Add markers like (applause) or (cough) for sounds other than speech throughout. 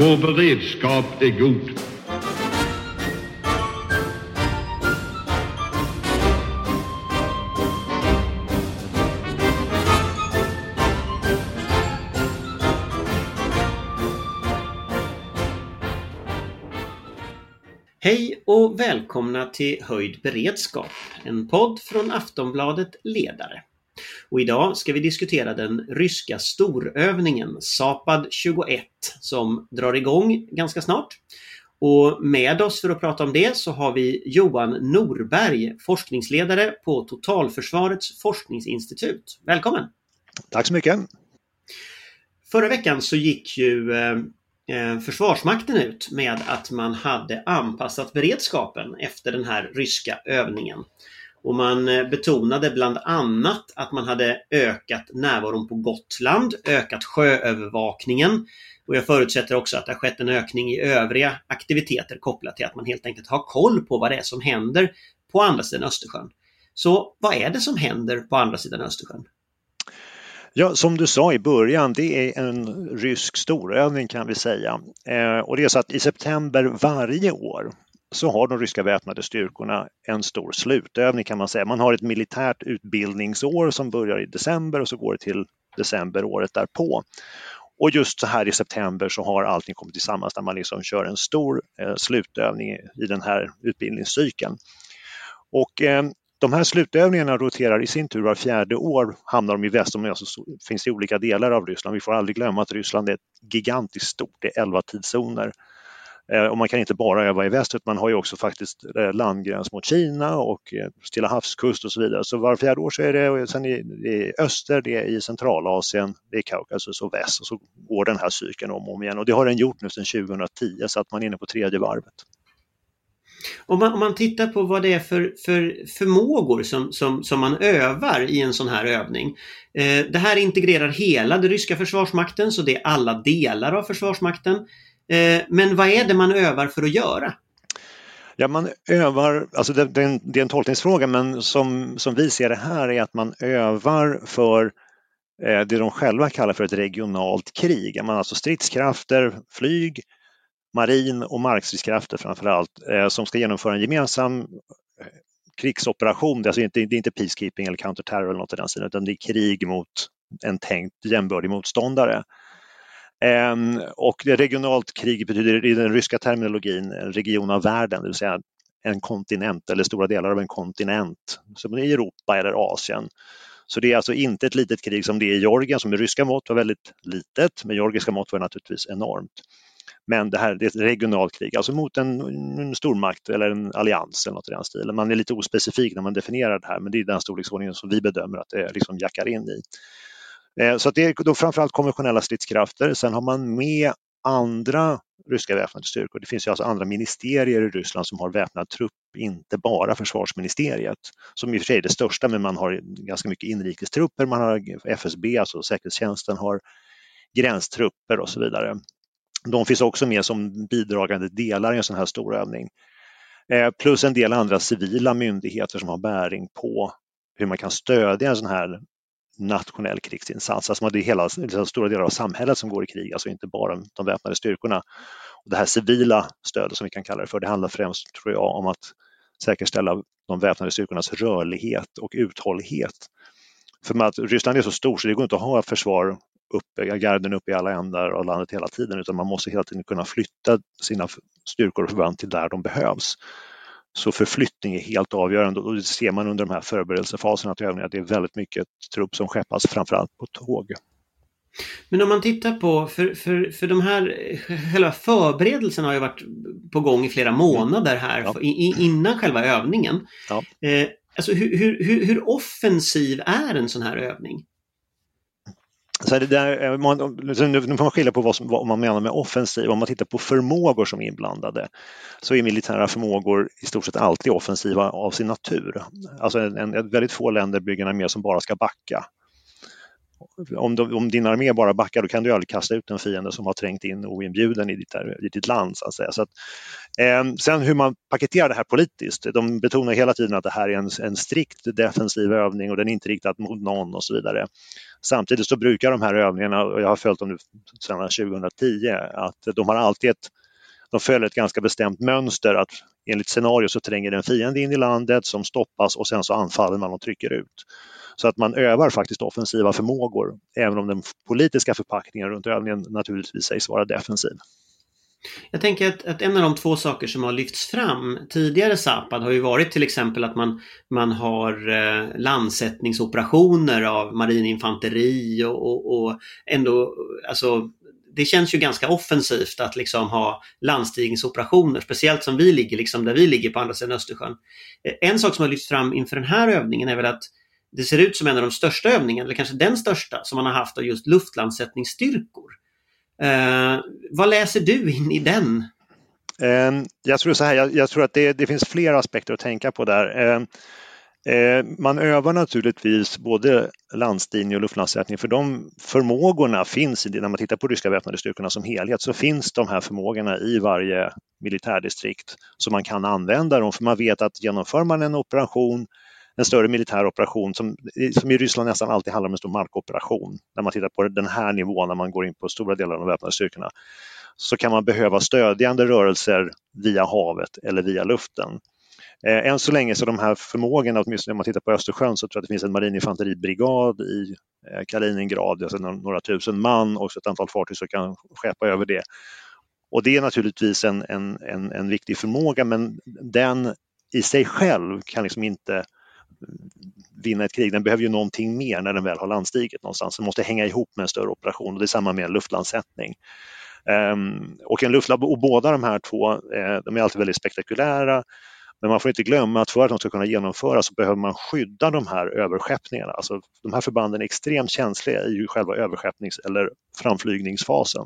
Vår beredskap är god. Hej och välkomna till Höjd beredskap, en podd från Aftonbladet Ledare. Och idag ska vi diskutera den ryska storövningen Zapad 21 som drar igång ganska snart. Och med oss för att prata om det så har vi Johan Norberg, forskningsledare på Totalförsvarets forskningsinstitut. Välkommen! Tack så mycket! Förra veckan så gick ju eh, eh, Försvarsmakten ut med att man hade anpassat beredskapen efter den här ryska övningen. Och man eh, betonade bland annat att man hade ökat närvaron på Gotland, ökat sjöövervakningen och jag förutsätter också att det har skett en ökning i övriga aktiviteter kopplat till att man helt enkelt har koll på vad det är som händer på andra sidan Östersjön. Så vad är det som händer på andra sidan Östersjön? Ja, som du sa i början, det är en rysk storövning kan vi säga. Eh, och det är så att i september varje år så har de ryska väpnade styrkorna en stor slutövning kan man säga. Man har ett militärt utbildningsår som börjar i december och så går det till december året därpå. Och just så här i september så har allting kommit tillsammans där man liksom kör en stor eh, slutövning i den här utbildningscykeln. Och eh, de här slutövningarna roterar i sin tur var fjärde år, hamnar de i väst, de alltså, finns i olika delar av Ryssland. Vi får aldrig glömma att Ryssland är gigantiskt stort, det är 11 tidszoner. Eh, och man kan inte bara öva i väst utan man har ju också faktiskt eh, landgräns mot Kina och eh, Stilla havskust och så vidare. Så var fjärde år så är det, sen i, i öster, det är i Centralasien, det är Kaukasus och väst och så går den här cykeln om och om igen. Och det har den gjort nu sedan 2010 så att man är inne på tredje varvet. Om man, om man tittar på vad det är för, för förmågor som, som, som man övar i en sån här övning. Eh, det här integrerar hela den ryska försvarsmakten, så det är alla delar av försvarsmakten. Eh, men vad är det man övar för att göra? Ja, man övar, alltså det, det, är en, det är en tolkningsfråga, men som, som vi ser det här är att man övar för eh, det de själva kallar för ett regionalt krig. Man alltså stridskrafter, flyg, marin och markstridskrafter framför allt eh, som ska genomföra en gemensam krigsoperation. Det är, alltså inte, det är inte peacekeeping eller counterterror eller något i den stilen utan det är krig mot en tänkt jämbördig motståndare. Ehm, och regionalt krig betyder i den ryska terminologin en region av världen, det vill säga en kontinent eller stora delar av en kontinent, som i Europa eller Asien. Så det är alltså inte ett litet krig som det är i Georgien som i ryska mått var väldigt litet, men georgiska mått var naturligtvis enormt. Men det här det är ett regionalt krig, alltså mot en, en stormakt eller en allians eller något i den stilen. Man är lite ospecifik när man definierar det här, men det är den storleksordningen som vi bedömer att det liksom jackar in i. Eh, så så det är då framförallt konventionella stridskrafter. Sen har man med andra ryska väpnade styrkor. Det finns ju alltså andra ministerier i Ryssland som har väpnad trupp, inte bara försvarsministeriet, som i och för sig är det största, men man har ganska mycket inrikestrupper, man har FSB, alltså säkerhetstjänsten, har gränstrupper och så vidare. De finns också med som bidragande delar i en sån här stor övning. Eh, plus en del andra civila myndigheter som har bäring på hur man kan stödja en sån här nationell krigsinsats. Alltså det är hela, liksom stora delar av samhället som går i krig, alltså inte bara de väpnade styrkorna. Och det här civila stödet som vi kan kalla det för, det handlar främst tror jag om att säkerställa de väpnade styrkornas rörlighet och uthållighet. För att Ryssland är så stort så det går inte att ha försvar uppe, garden uppe i alla ändar av landet hela tiden utan man måste hela tiden kunna flytta sina styrkor och förband till där de behövs. Så förflyttning är helt avgörande och det ser man under de här förberedelsefaserna till övningar. Det är väldigt mycket trupp som skeppas framförallt på tåg. Men om man tittar på, för, för, för de här, själva förberedelserna har ju varit på gång i flera månader här ja. innan själva övningen. Ja. Eh, alltså hur, hur, hur offensiv är en sån här övning? Så det där, eh, man, nu får man skilja på vad, som, vad, man menar med offensiv. Om man tittar på förmågor som är inblandade så är militära förmågor i stort sett alltid offensiva av sin natur. Alltså en, en väldigt få länder bygger en armé som bara ska backa om, de, om din armé bara backar då kan du aldrig kasta ut en fiende som har trängt in oinbjuden i ditt, i ditt land. Så att säga. Så att, eh, sen hur man paketerar det här politiskt, de betonar hela tiden att det här är en, en strikt defensiv övning och den är inte riktad mot någon och så vidare. Samtidigt så brukar de här övningarna, och jag har följt dem nu sedan 2010, att de har alltid ett de följer ett ganska bestämt mönster att enligt scenario så tränger en fiende in i landet som stoppas och sen så anfaller man och trycker ut. Så att man övar faktiskt offensiva förmågor, även om den politiska förpackningen runt övningen naturligtvis sägs vara defensiv. Jag tänker att, att, en av de två saker som har lyfts fram tidigare Zapad har ju varit till exempel att man, man har eh, landsättningsoperationer av marininfanteri och, och, och ändå, alltså det känns ju ganska offensivt att liksom ha landstigningsoperationer, speciellt som vi ligger, liksom där vi ligger på andra sidan Östersjön. Eh, en sak som har lyfts fram inför den här övningen är väl att det ser ut som en av de största övningarna, eller kanske den största, som man har haft av just luftlandsättningsstyrkor. Eh, vad läser du in i den? Eh, jag tror så här, jag, jag tror att det, det, finns flera aspekter att tänka på där. Eh, Eh, man övar naturligtvis både landstigning och luftlandsättning för de förmågorna finns, när man tittar på ryska väpnade styrkorna som helhet, så finns de här förmågorna i varje militärdistrikt så man kan använda dem för man vet att genomför man en operation, en större militär operation som, som i Ryssland nästan alltid handlar om en stor markoperation, när man tittar på den här nivån när man går in på stora delar av de väpnade styrkorna, så kan man behöva stödjande rörelser via havet eller via luften. Eh, än så länge så de här förmågorna, åtminstone om man tittar på Östersjön, så tror jag att det finns en marininfanteribrigad i eh, Kaliningrad, alltså några tusen man och ett antal fartyg som kan skeppa över det. Och det är naturligtvis en, en, en, en viktig förmåga men den i sig själv kan liksom inte vinna ett krig. Den behöver ju någonting mer när den väl har landstigit någonstans. Den måste hänga ihop med en större operation och det är samma med en luftlandsättning. Um, och, en luftland, och båda de här två, eh, de är alltid väldigt spektakulära men man får inte glömma att för att de ska kunna genomföras så behöver man skydda de här överskeppningarna. Alltså, de här förbanden är extremt känsliga i själva överskeppnings eller framflygningsfasen.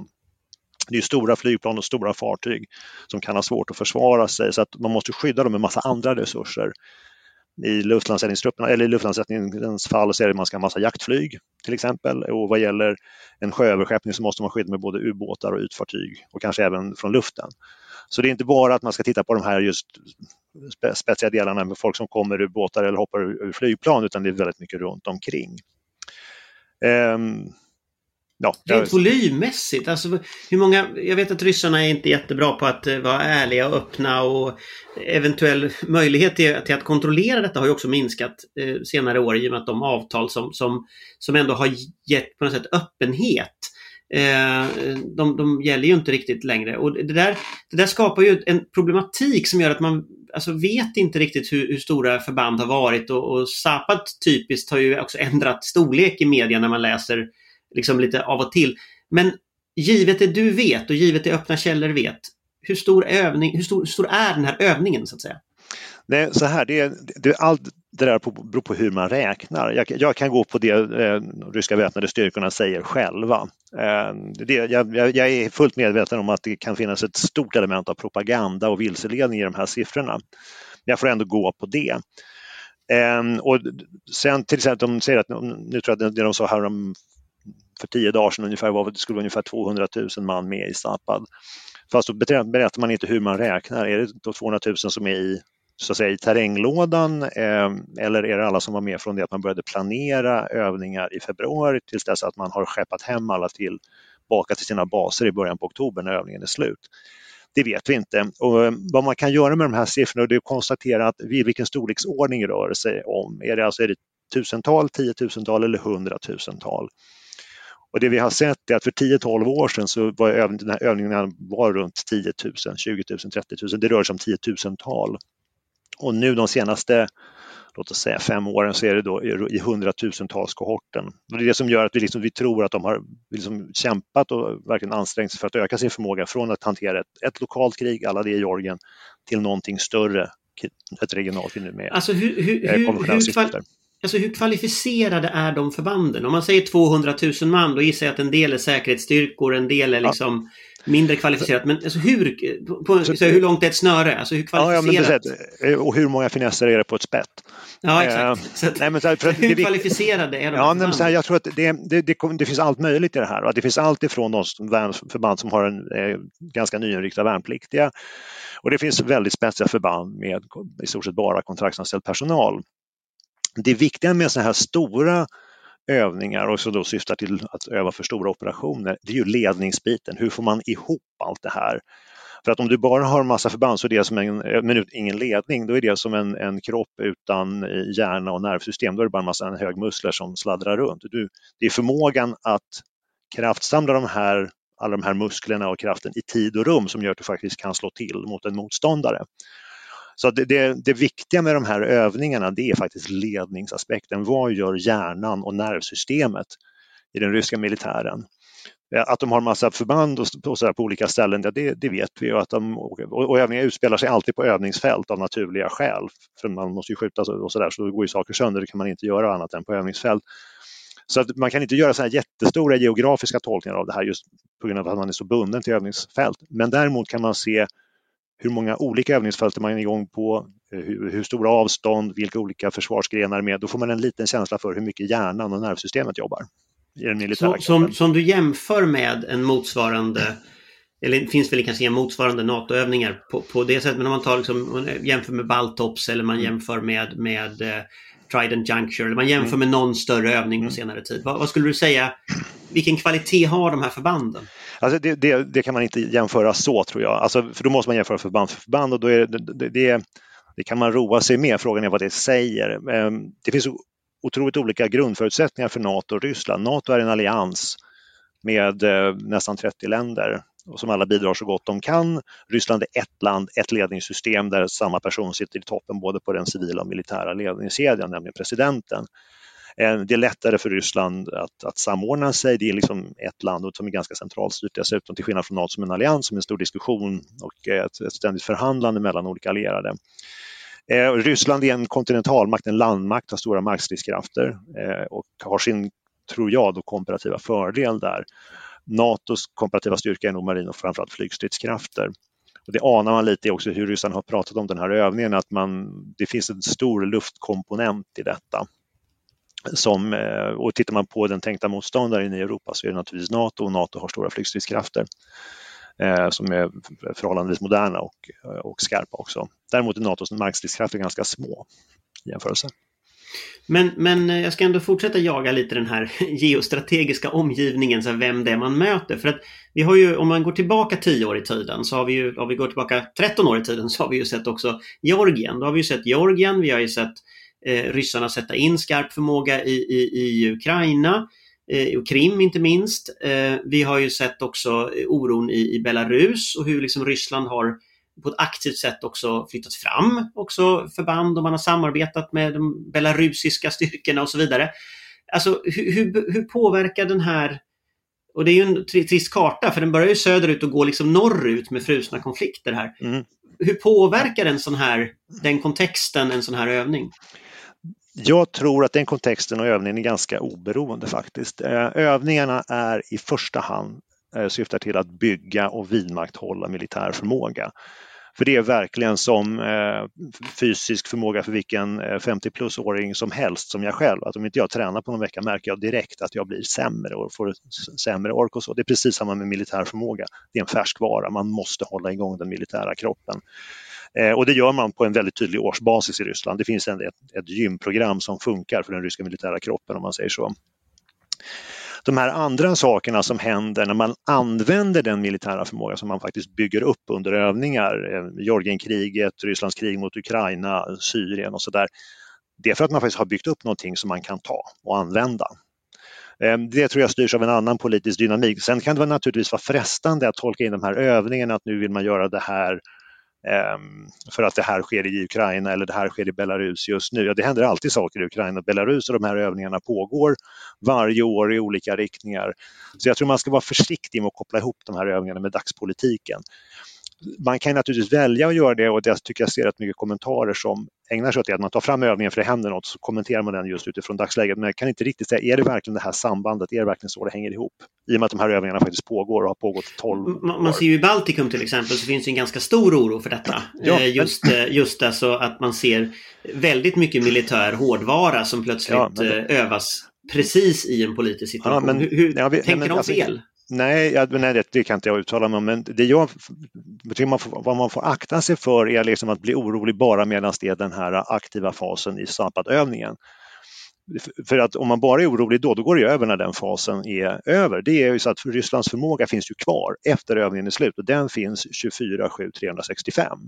Det är stora flygplan och stora fartyg som kan ha svårt att försvara sig så att man måste skydda dem med massa andra resurser. I luftlandsättningstrupperna, eller i luftlandsättningens fall så är det man ska ha massa jaktflyg till exempel och vad gäller en sjööverskeppning så måste man skydda med både ubåtar och ytfartyg och kanske även från luften. Så det är inte bara att man ska titta på de här just spetsiga delarna med folk som kommer ur båtar eller hoppar ur flygplan utan det är väldigt mycket runt omkring. Um, ja, Rent volymmässigt, alltså hur många, jag vet att ryssarna är inte jättebra på att eh, vara ärliga och öppna och eventuell möjlighet till, till att kontrollera detta har ju också minskat eh, senare år i och med att de avtal som, som, som ändå har gett på något sätt öppenhet Eh, de, de gäller ju inte riktigt längre. Och det där, det där skapar ju en problematik som gör att man alltså, vet inte riktigt hur, hur stora förband har varit och, och Zapad typiskt har ju också ändrat storlek i media när man läser liksom lite av och till. Men givet det du vet och givet det öppna källor vet, hur stor, övning, hur stor, hur stor är den här övningen så att säga? Nej, så här, det, det, allt det där beror på hur man räknar. Jag, jag kan gå på det eh, ryska väpnade styrkorna säger själva. Eh, det, jag, jag, är fullt medveten om att det kan finnas ett stort element av propaganda och vilseledning i de här siffrorna. Men jag får ändå gå på det. Eh, och sen till exempel, de säger att, nu tror jag att det de sa här om för tio dagar sedan ungefär var det skulle vara ungefär 200 000 man med i Zapad. Fast då berättar man inte hur man räknar. Är det då 200 000 som är i så att säga, i terränglådan eh, eller är det alla som var med från det att man började planera övningar i februari tills dess att man har skeppat hem alla tillbaka till sina baser i början på oktober när övningen är slut? Det vet vi inte. Och eh, vad man kan göra med de här siffrorna är att konstatera att vilken storleksordning rör det sig om. Är det, alltså, är det tusental, tiotusental eller hundratusental? Och det vi har sett är att för 10-12 år sedan så var den här övningen var runt 10 000, 20 000, 30 000. Det rör sig om tiotusental. Och nu de senaste låt oss säga fem åren så är det då i hundratusentals kohorten. Och det är det som gör att vi, liksom, vi tror att de har liksom kämpat och verkligen ansträngt sig för att öka sin förmåga från att hantera ett, ett lokalt krig, alla det i Georgien, till någonting större, ett regionalt krig nu med alltså hur, hur, hur, hur, alltså hur kvalificerade är de förbanden? Om man säger 200 000 man, då gissar jag att en del är säkerhetsstyrkor, en del är liksom Mindre kvalificerat, men alltså hur, på, så, hur långt är ett snöre? Alltså hur kvalificerat? Ja, ja, eh, och hur många finesser är det på ett spett? Ja, exakt. Eh, nej, men så för hur det, kvalificerade är de? Ja, så här, jag tror att det, det, det, det, finns allt möjligt i det här. Det finns allt ifrån de förband som har en eh, ganska nyinriktade värnpliktiga och det finns väldigt spetsiga förband med i stort sett bara kontraktsanställd personal. Det viktiga med sådana här stora övningar och som då syftar till att öva för stora operationer, det är ju ledningsbiten. Hur får man ihop allt det här? För att om du bara har massa förband så är det som en, men ingen ledning, då är det som en, en kropp utan eh, hjärna och nervsystem. Då är det bara en massa högmuskler som sladdrar runt. Du, det är förmågan att kraftsamla de här, alla de här musklerna och kraften i tid och rum som gör att du faktiskt kan slå till mot en motståndare. Så det, det, det, viktiga med de här övningarna det är faktiskt ledningsaspekten. Vad gör hjärnan och nervsystemet i den ryska militären? Eh, att de har massa förband och, så på olika ställen, det, det, vet vi. Och, att de, och, och övningar utspelar sig alltid på övningsfält av naturliga skäl. För man måste ju skjuta och sådär, så då går ju saker sönder. Det kan man inte göra annat än på övningsfält. Så att man kan inte göra så här jättestora geografiska tolkningar av det här just på grund av att man är så bunden till övningsfält. Men däremot kan man se hur många olika övningsfält är man igång på, eh, hur, hur stora avstånd, vilka olika försvarsgrenar med. Då får man en liten känsla för hur mycket hjärnan och nervsystemet jobbar. I den militära Så, som, som du jämför med en motsvarande eller finns väl kanske motsvarande NATO-övningar på, på det sättet, men om man tar liksom, jämför med Baltops eller man mm. jämför med, med uh, Trident Juncture, eller man jämför mm. med någon större övning på mm. senare tid. Vad, vad, skulle du säga, vilken kvalitet har de här förbanden? Alltså det, det, det, kan man inte jämföra så tror jag, alltså, för då måste man jämföra förband för förband och då är det, det, det kan man roa sig med. Frågan är vad det säger. Ehm, det finns otroligt olika grundförutsättningar för NATO och Ryssland. NATO är en allians med eh, nästan 30 länder och som alla bidrar så gott de kan. Ryssland är ett land, ett ledningssystem där samma person sitter i toppen både på den civila och militära ledningskedjan, nämligen presidenten. Eh, det är lättare för Ryssland att, att samordna sig. Det är liksom ett land som är ganska centralstyrt dessutom till skillnad från NATO som en allians som en stor diskussion och ett, ett ständigt förhandlande mellan olika allierade. Eh, Ryssland är en kontinentalmakt, en landmakt, har stora markstridskrafter eh, och har sin, tror jag, då, komparativa fördel där. Natos komparativa styrka är nog marin och framförallt flygstridskrafter. Och det anar man lite också hur Ryssland har pratat om den här övningen, att man, det finns en stor luftkomponent i detta. Som, eh, och tittar man på den tänkta motståndaren i Europa så är det naturligtvis Nato och Nato har stora flygstridskrafter eh, som är förhållandevis moderna och, eh, och skarpa också. Däremot är Natos markstridskrafter ganska små i jämförelse. Men, men jag ska ändå fortsätta jaga lite den här (laughs) geostrategiska omgivningen, så vem det är man möter. För att vi har ju, om man går tillbaka 10 år i tiden, så har vi ju, om vi går tillbaka 13 år i tiden, så har vi ju sett också Georgien. Då har vi ju sett Georgien, vi har ju sett eh, ryssarna sätta in skarp förmåga i, i, i Ukraina, eh, och Krim inte minst. Eh, vi har ju sett också oron i, i Belarus och hur liksom Ryssland har på ett aktivt sätt också flyttat fram också förband och man har samarbetat med de belarusiska styrkorna och så vidare. Alltså hur, hur, hur påverkar den här och det är ju en trist karta för den börjar ju söderut och går liksom norrut med frusna konflikter här. Mm. Hur påverkar en sån här, den kontexten en sån här övning? Jag tror att den kontexten och övningen är ganska oberoende faktiskt. Eh, övningarna är i första hand eh, syftar till att bygga och vidmakthålla militär förmåga. För det är verkligen som eh, fysisk förmåga för vilken eh, 50 plus-åring som helst som jag själv. Att om inte jag tränar på någon vecka märker jag direkt att jag blir sämre och får sämre ork och så. Det är precis samma med militär förmåga. Det är en färskvara, man måste hålla igång den militära kroppen. Eh, och det gör man på en väldigt tydlig årsbasis i Ryssland. Det finns en, ett, ett gymprogram som funkar för den ryska militära kroppen om man säger så. De här andra sakerna som händer när man använder den militära förmåga som man faktiskt bygger upp under övningar, eh, Georgienkriget, Rysslands krig mot Ukraina, Syrien och sådär. Det är för att man faktiskt har byggt upp någonting som man kan ta och använda. Eh, det tror jag styrs av en annan politisk dynamik. Sen kan det naturligtvis vara frestande att tolka in de här övningarna, att nu vill man göra det här Ehm, för att det här sker i Ukraina eller det här sker i Belarus just nu. Ja, det händer alltid saker i Ukraina och Belarus och de här övningarna pågår varje år i olika riktningar. Så jag tror man ska vara försiktig med att koppla ihop de här övningarna med dagspolitiken. Man kan naturligtvis välja att göra det och jag tycker jag ser rätt mycket kommentarer som ägnar sig åt det, att man tar fram övningen för det händer något, så kommenterar man den just utifrån dagsläget. Men jag kan inte riktigt säga, är det verkligen det här sambandet, är det verkligen så det hänger ihop? I och med att de här övningarna faktiskt pågår och har pågått 12 år. Man, man ser ju i Baltikum till exempel så finns det en ganska stor oro för detta. Ja, eh, just, men... just alltså att man ser väldigt mycket militär hårdvara som plötsligt ja, men... Eh, övas precis i en politisk situation. Ja, men, hur, hur ja, vi, tänker men, de alltså, fel? Nej, jag, nej det, det, kan inte jag uttala mig om, men det jag, man får, vad man får akta sig för är liksom att bli orolig bara medan det är den här aktiva fasen i Zapad-övningen. För att om man bara är orolig då, då går det över när den fasen är över. Det är ju så att Rysslands förmåga finns ju kvar efter övningen är slut och den finns 24 7 365.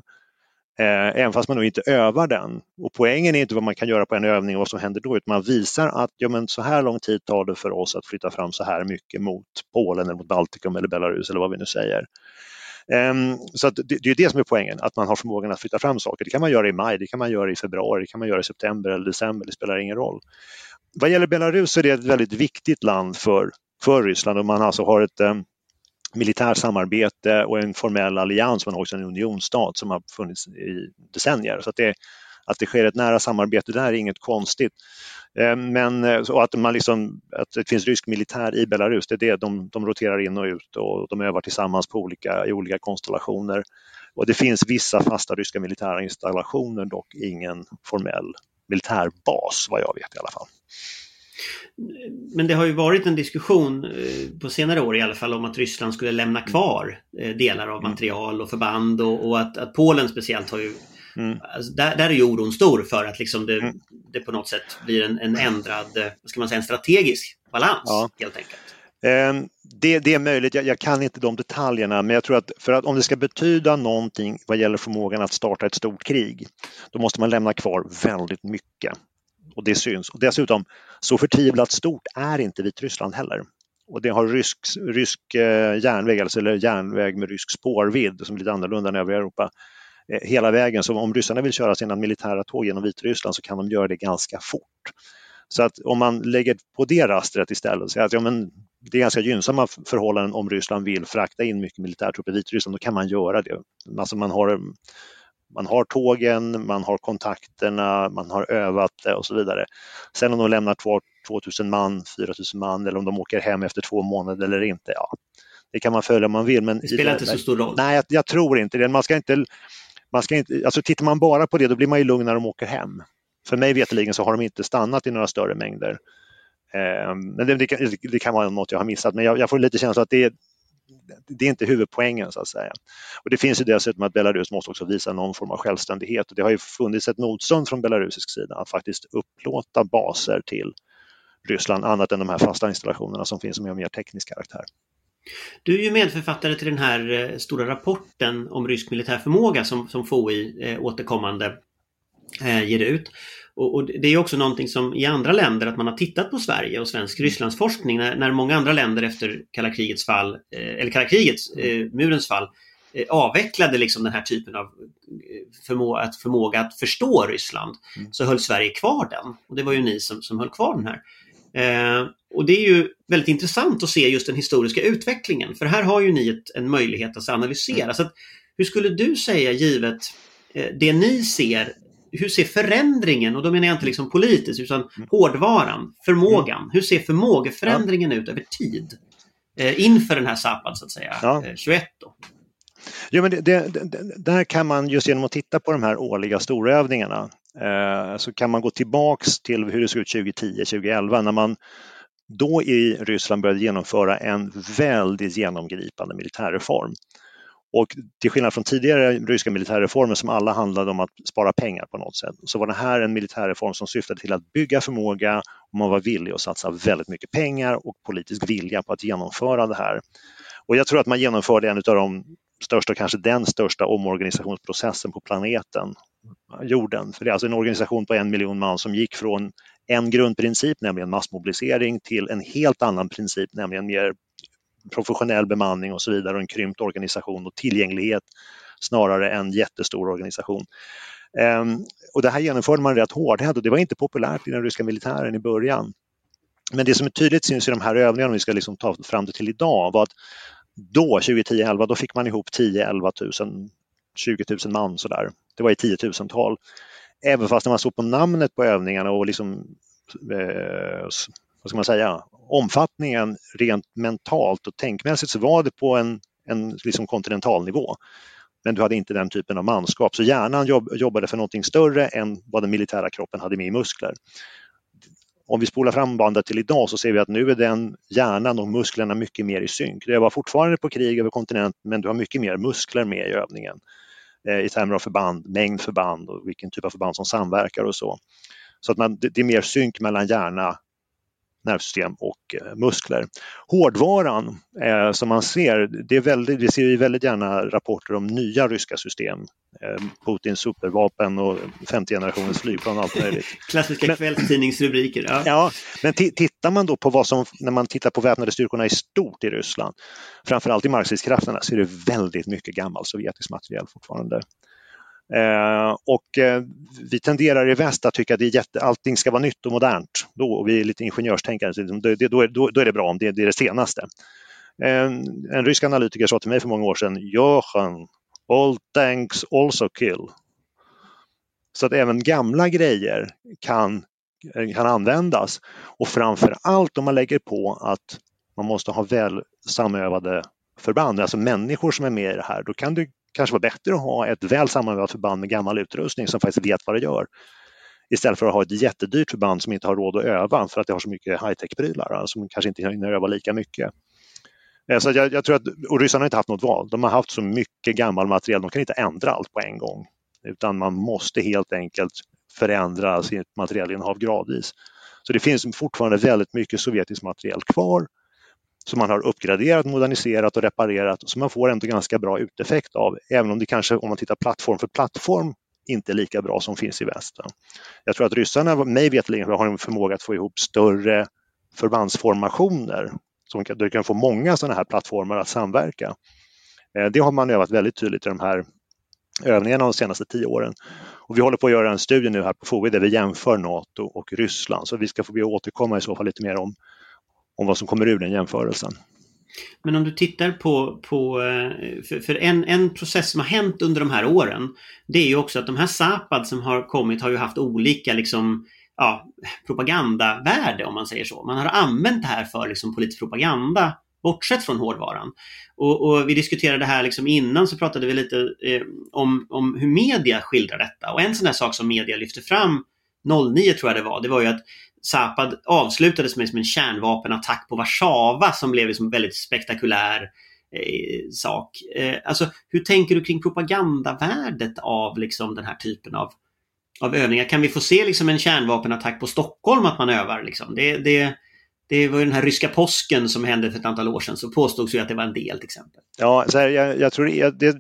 Eh, även fast man nog inte övar den. Och poängen är inte vad man kan göra på en övning och vad som händer då, utan man visar att ja, men så här lång tid tar det för oss att flytta fram så här mycket mot Polen eller mot Baltikum eller Belarus eller vad vi nu säger. Um, så det, det, är det som är poängen, att man har förmågan att flytta fram saker. Det kan man göra i maj, det kan man göra i februari, det kan man göra i september eller december, det spelar ingen roll. Vad gäller Belarus så är det ett väldigt viktigt land för, för Ryssland och man alltså har ett um, militärt samarbete och en formell allians men också en unionsstat som har funnits i decennier. Så att det, att det sker ett nära samarbete där är inget konstigt. Eh, men eh, och att, man liksom, att det finns rysk militär i Belarus, det är det de, de roterar in och ut och de övar tillsammans på olika, i olika konstellationer. Och det finns vissa fasta ryska militära installationer, dock ingen formell militärbas vad jag vet i alla fall. Men det har ju varit en diskussion eh, på senare år i alla fall om att Ryssland skulle lämna kvar eh, delar av mm. material och förband och, och att, att, Polen speciellt har ju Mm. Alltså där, där är ju oron stor för att liksom det, mm. det på något sätt blir en, en ändrad, vad ska man säga, en strategisk balans ja. helt enkelt. Ehm, det, det, är möjligt, jag, jag, kan inte de detaljerna, men jag tror att för att om det ska betyda någonting vad gäller förmågan att starta ett stort krig, då måste man lämna kvar väldigt mycket och det syns. Och dessutom, så förtvivlat stort är inte Vitryssland heller. Och det har rysk, rysk eh, järnväg, alltså, eller järnväg med rysk spårvidd som är lite annorlunda än övriga Europa, eh, hela vägen. Så om ryssarna vill köra sina militära tåg genom Vitryssland så kan de göra det ganska fort. Så att om man lägger på det rastret istället och säger att ja, men det är ganska gynnsamma förhållanden om Ryssland vill frakta in mycket militärtrupper i Vitryssland, då kan man göra det. Alltså man har man har tågen, man har kontakterna, man har övat det och så vidare. Sen om de lämnar kvar 2000 man, 4000 man eller om de åker hem efter två månader eller inte, ja, det kan man följa om man vill. Men det spelar inte så stor roll? Nej, jag, jag, tror inte det. Man ska inte, man ska inte, alltså tittar man bara på det då blir man ju lugn när de åker hem. För mig veterligen så har de inte stannat i några större mängder. Eh, men det, det, kan, det, kan, vara något jag har missat, men jag, jag får lite känsla att det, det är inte huvudpoängen så att säga. Och det finns ju dessutom att Belarus måste också visa någon form av självständighet och det har ju funnits ett motstånd från belarusisk sida att faktiskt upplåta baser till Ryssland annat än de här fasta installationerna som finns som är av mer teknisk karaktär. Du är ju medförfattare till den här eh, stora rapporten om rysk militär förmåga som, som FOI eh, återkommande eh, ger ut. Och, och, det är också någonting som i andra länder att man har tittat på Sverige och svensk mm. Rysslandsforskning när, när många andra länder efter kalla krigets fall, eh, eller kalla krigets, eh, murens fall, eh, avvecklade liksom den här typen av eh, förmå att förmåga att förstå Ryssland mm. så höll Sverige kvar den. Och det var ju ni som, som höll kvar den här. Eh, och det är ju väldigt intressant att se just den historiska utvecklingen för här har ju ni ett, en möjlighet att analysera. Mm. Så att, hur skulle du säga givet eh, det ni ser hur ser förändringen, och då menar jag inte liksom politiskt, utan mm. hårdvaran, förmågan. Mm. Hur ser förmågeförändringen ja. ut över tid? Eh, inför den här Zapad, så att säga, ja. eh, 21 då? Jo, men det, det, det, där kan man just genom att titta på de här årliga storövningarna eh, så kan man gå tillbaks till hur det såg ut 2010, 2011 när man då i Ryssland började genomföra en väldigt genomgripande militärreform. Och till skillnad från tidigare ryska militärreformer som alla handlade om att spara pengar på något sätt, så var det här en militärreform som syftade till att bygga förmåga och man var villig att satsa väldigt mycket pengar och politisk vilja på att genomföra det här. Och jag tror att man genomförde en av de största, kanske den största omorganisationsprocessen på planeten, jorden. För det är alltså en organisation på en miljon man som gick från en grundprincip, nämligen massmobilisering, till en helt annan princip, nämligen mer professionell bemanning och så vidare och en krympt organisation och tillgänglighet snarare än jättestor organisation. Ehm, och det här genomförde man rätt hårdhänt och det var inte populärt i den ryska militären i början. Men det som är tydligt syns i de här övningarna, om vi ska liksom ta fram det till idag, var att då, 2010-11, då fick man ihop 10-11 000, 20 000 man sådär. Det var i tiotusental. Även fast när man såg på namnet på övningarna och liksom, eh, vad ska man säga, omfattningen rent mentalt och tänkmässigt så var det på en, en liksom kontinental nivå. Men du hade inte den typen av manskap, så hjärnan jobb, jobbade för någonting större än vad den militära kroppen hade med i muskler. Om vi spolar fram bandet till idag så ser vi att nu är den hjärnan och musklerna mycket mer i synk. Det var fortfarande på krig över kontinenten men du har mycket mer muskler med i övningen eh, i termer av förband, mängd förband och vilken typ av förband som samverkar och så. Så att man, det är mer synk mellan hjärna, nervsystem och eh, muskler. Hårdvaran eh, som man ser, det är väldigt, vi ser väldigt gärna rapporter om nya ryska system. Eh, Putins supervapen och femte generationens flygplan och allt möjligt. (laughs) Klassiska men, kvällstidningsrubriker. Ja, ja men tittar man då på vad som, när man tittar på väpnade styrkorna i stort i Ryssland, framförallt i markstridskrafterna, så är det väldigt mycket gammal sovjetisk materiel fortfarande. Eh, och eh, vi tenderar i väst att tycka att det är jätte, allting ska vara nytt och modernt. Då, och vi är lite ingenjörstänkande, liksom, då, är, då, då är det bra om det, det är det senaste. Eh, en rysk analytiker sa till mig för många år sedan, Jochen, all tanks also kill. Så att även gamla grejer kan, eh, kan användas. Och framför allt om man lägger på att man måste ha väl samövade förband, alltså människor som är med i det här, då kan du kanske vara bättre att ha ett väl sammanvävt förband med gammal utrustning som faktiskt vet vad det gör. Istället för att ha ett jättedyrt förband som inte har råd att öva för att det har så mycket high-tech-prylar alltså, som kanske inte hinner öva lika mycket. Eh, så jag, jag, tror att, och ryssarna har inte haft något val. De har haft så mycket gammal materiel, de kan inte ändra allt på en gång. Utan man måste helt enkelt förändra sitt materielinnehav gradvis. Så det finns fortfarande väldigt mycket sovjetisk materiel kvar som man har uppgraderat, moderniserat och reparerat som man får ändå ganska bra uteffekt av, även om det kanske, om man tittar plattform för plattform, inte är lika bra som finns i väst. Jag tror att ryssarna, mig veterligen, har en förmåga att få ihop större förbandsformationer som kan, du kan få många sådana här plattformar att samverka. Eh, det har man övat väldigt tydligt i de här övningarna de senaste tio åren. Och vi håller på att göra en studie nu här på FOI där vi jämför NATO och Ryssland, så vi ska få be återkomma i så fall lite mer om om vad som kommer ur den jämförelsen. Men om du tittar på, på eh, för, för, en, en process som har hänt under de här åren, det är ju också att de här Zapad som har kommit har ju haft olika liksom, ja, propagandavärde om man säger så. Man har använt det här för liksom, politisk propaganda bortsett från hårdvaran. Och, och vi diskuterade det här liksom innan så pratade vi lite eh, om, om hur media skildrar detta. Och en sån där sak som media lyfte fram 09 tror jag det var, det var ju att Zapad avslutades med som en kärnvapenattack på Warszawa som blev liksom en väldigt spektakulär eh, sak. Eh, alltså, hur tänker du kring propagandavärdet av liksom, den här typen av, av övningar? Kan vi få se liksom, en kärnvapenattack på Stockholm att man övar? Liksom? Det, det, det var ju den här ryska påsken som hände för ett antal år sedan, så påstods ju att det var en del till exempel. Ja, så här, jag, jag, tror det,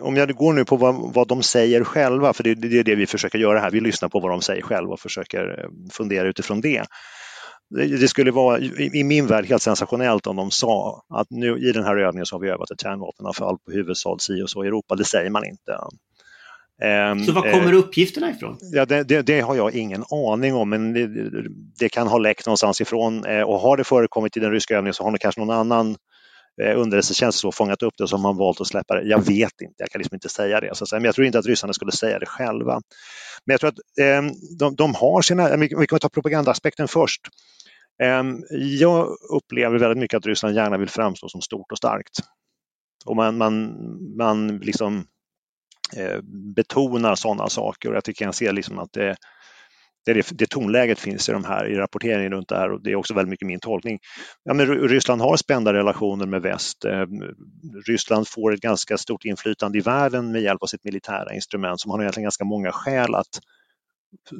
om jag går nu på vad, vad de säger själva, för det, det, är det vi försöker göra här, vi lyssnar på vad de säger själva och försöker eh, fundera utifrån det. Det skulle vara i min värld helt sensationellt om de sa att nu i den här övningen så har vi övat ett kärnvapenavfall på huvudstad si och så i Europa. Det säger man inte. Ehm, så var kommer eh, uppgifterna ifrån? Ja, det, det, det, har jag ingen aning om, men det, det, kan ha läckt någonstans ifrån. Eh, och har det förekommit i den ryska övningen så har det kanske någon annan eh, underrättelsetjänst fångat upp det som man valt att släppa det. Jag vet inte, jag kan liksom inte säga det. Så, men jag tror inte att ryssarna skulle säga det själva. Men jag tror att eh, de, de, har sina, vi kan ta propagandaaspekten först. Eh, jag upplever väldigt mycket att Ryssland gärna vill framstå som stort och starkt. Och man, man, man liksom Eh, betonar sådana saker och jag tycker jag ser liksom att det, det, det tonläget finns i de här i rapporteringen runt det här och det är också väldigt mycket min tolkning. Ja, men Ryssland har spända relationer med väst. Eh, Ryssland får ett ganska stort inflytande i världen med hjälp av sitt militära instrument som har egentligen ganska många skäl att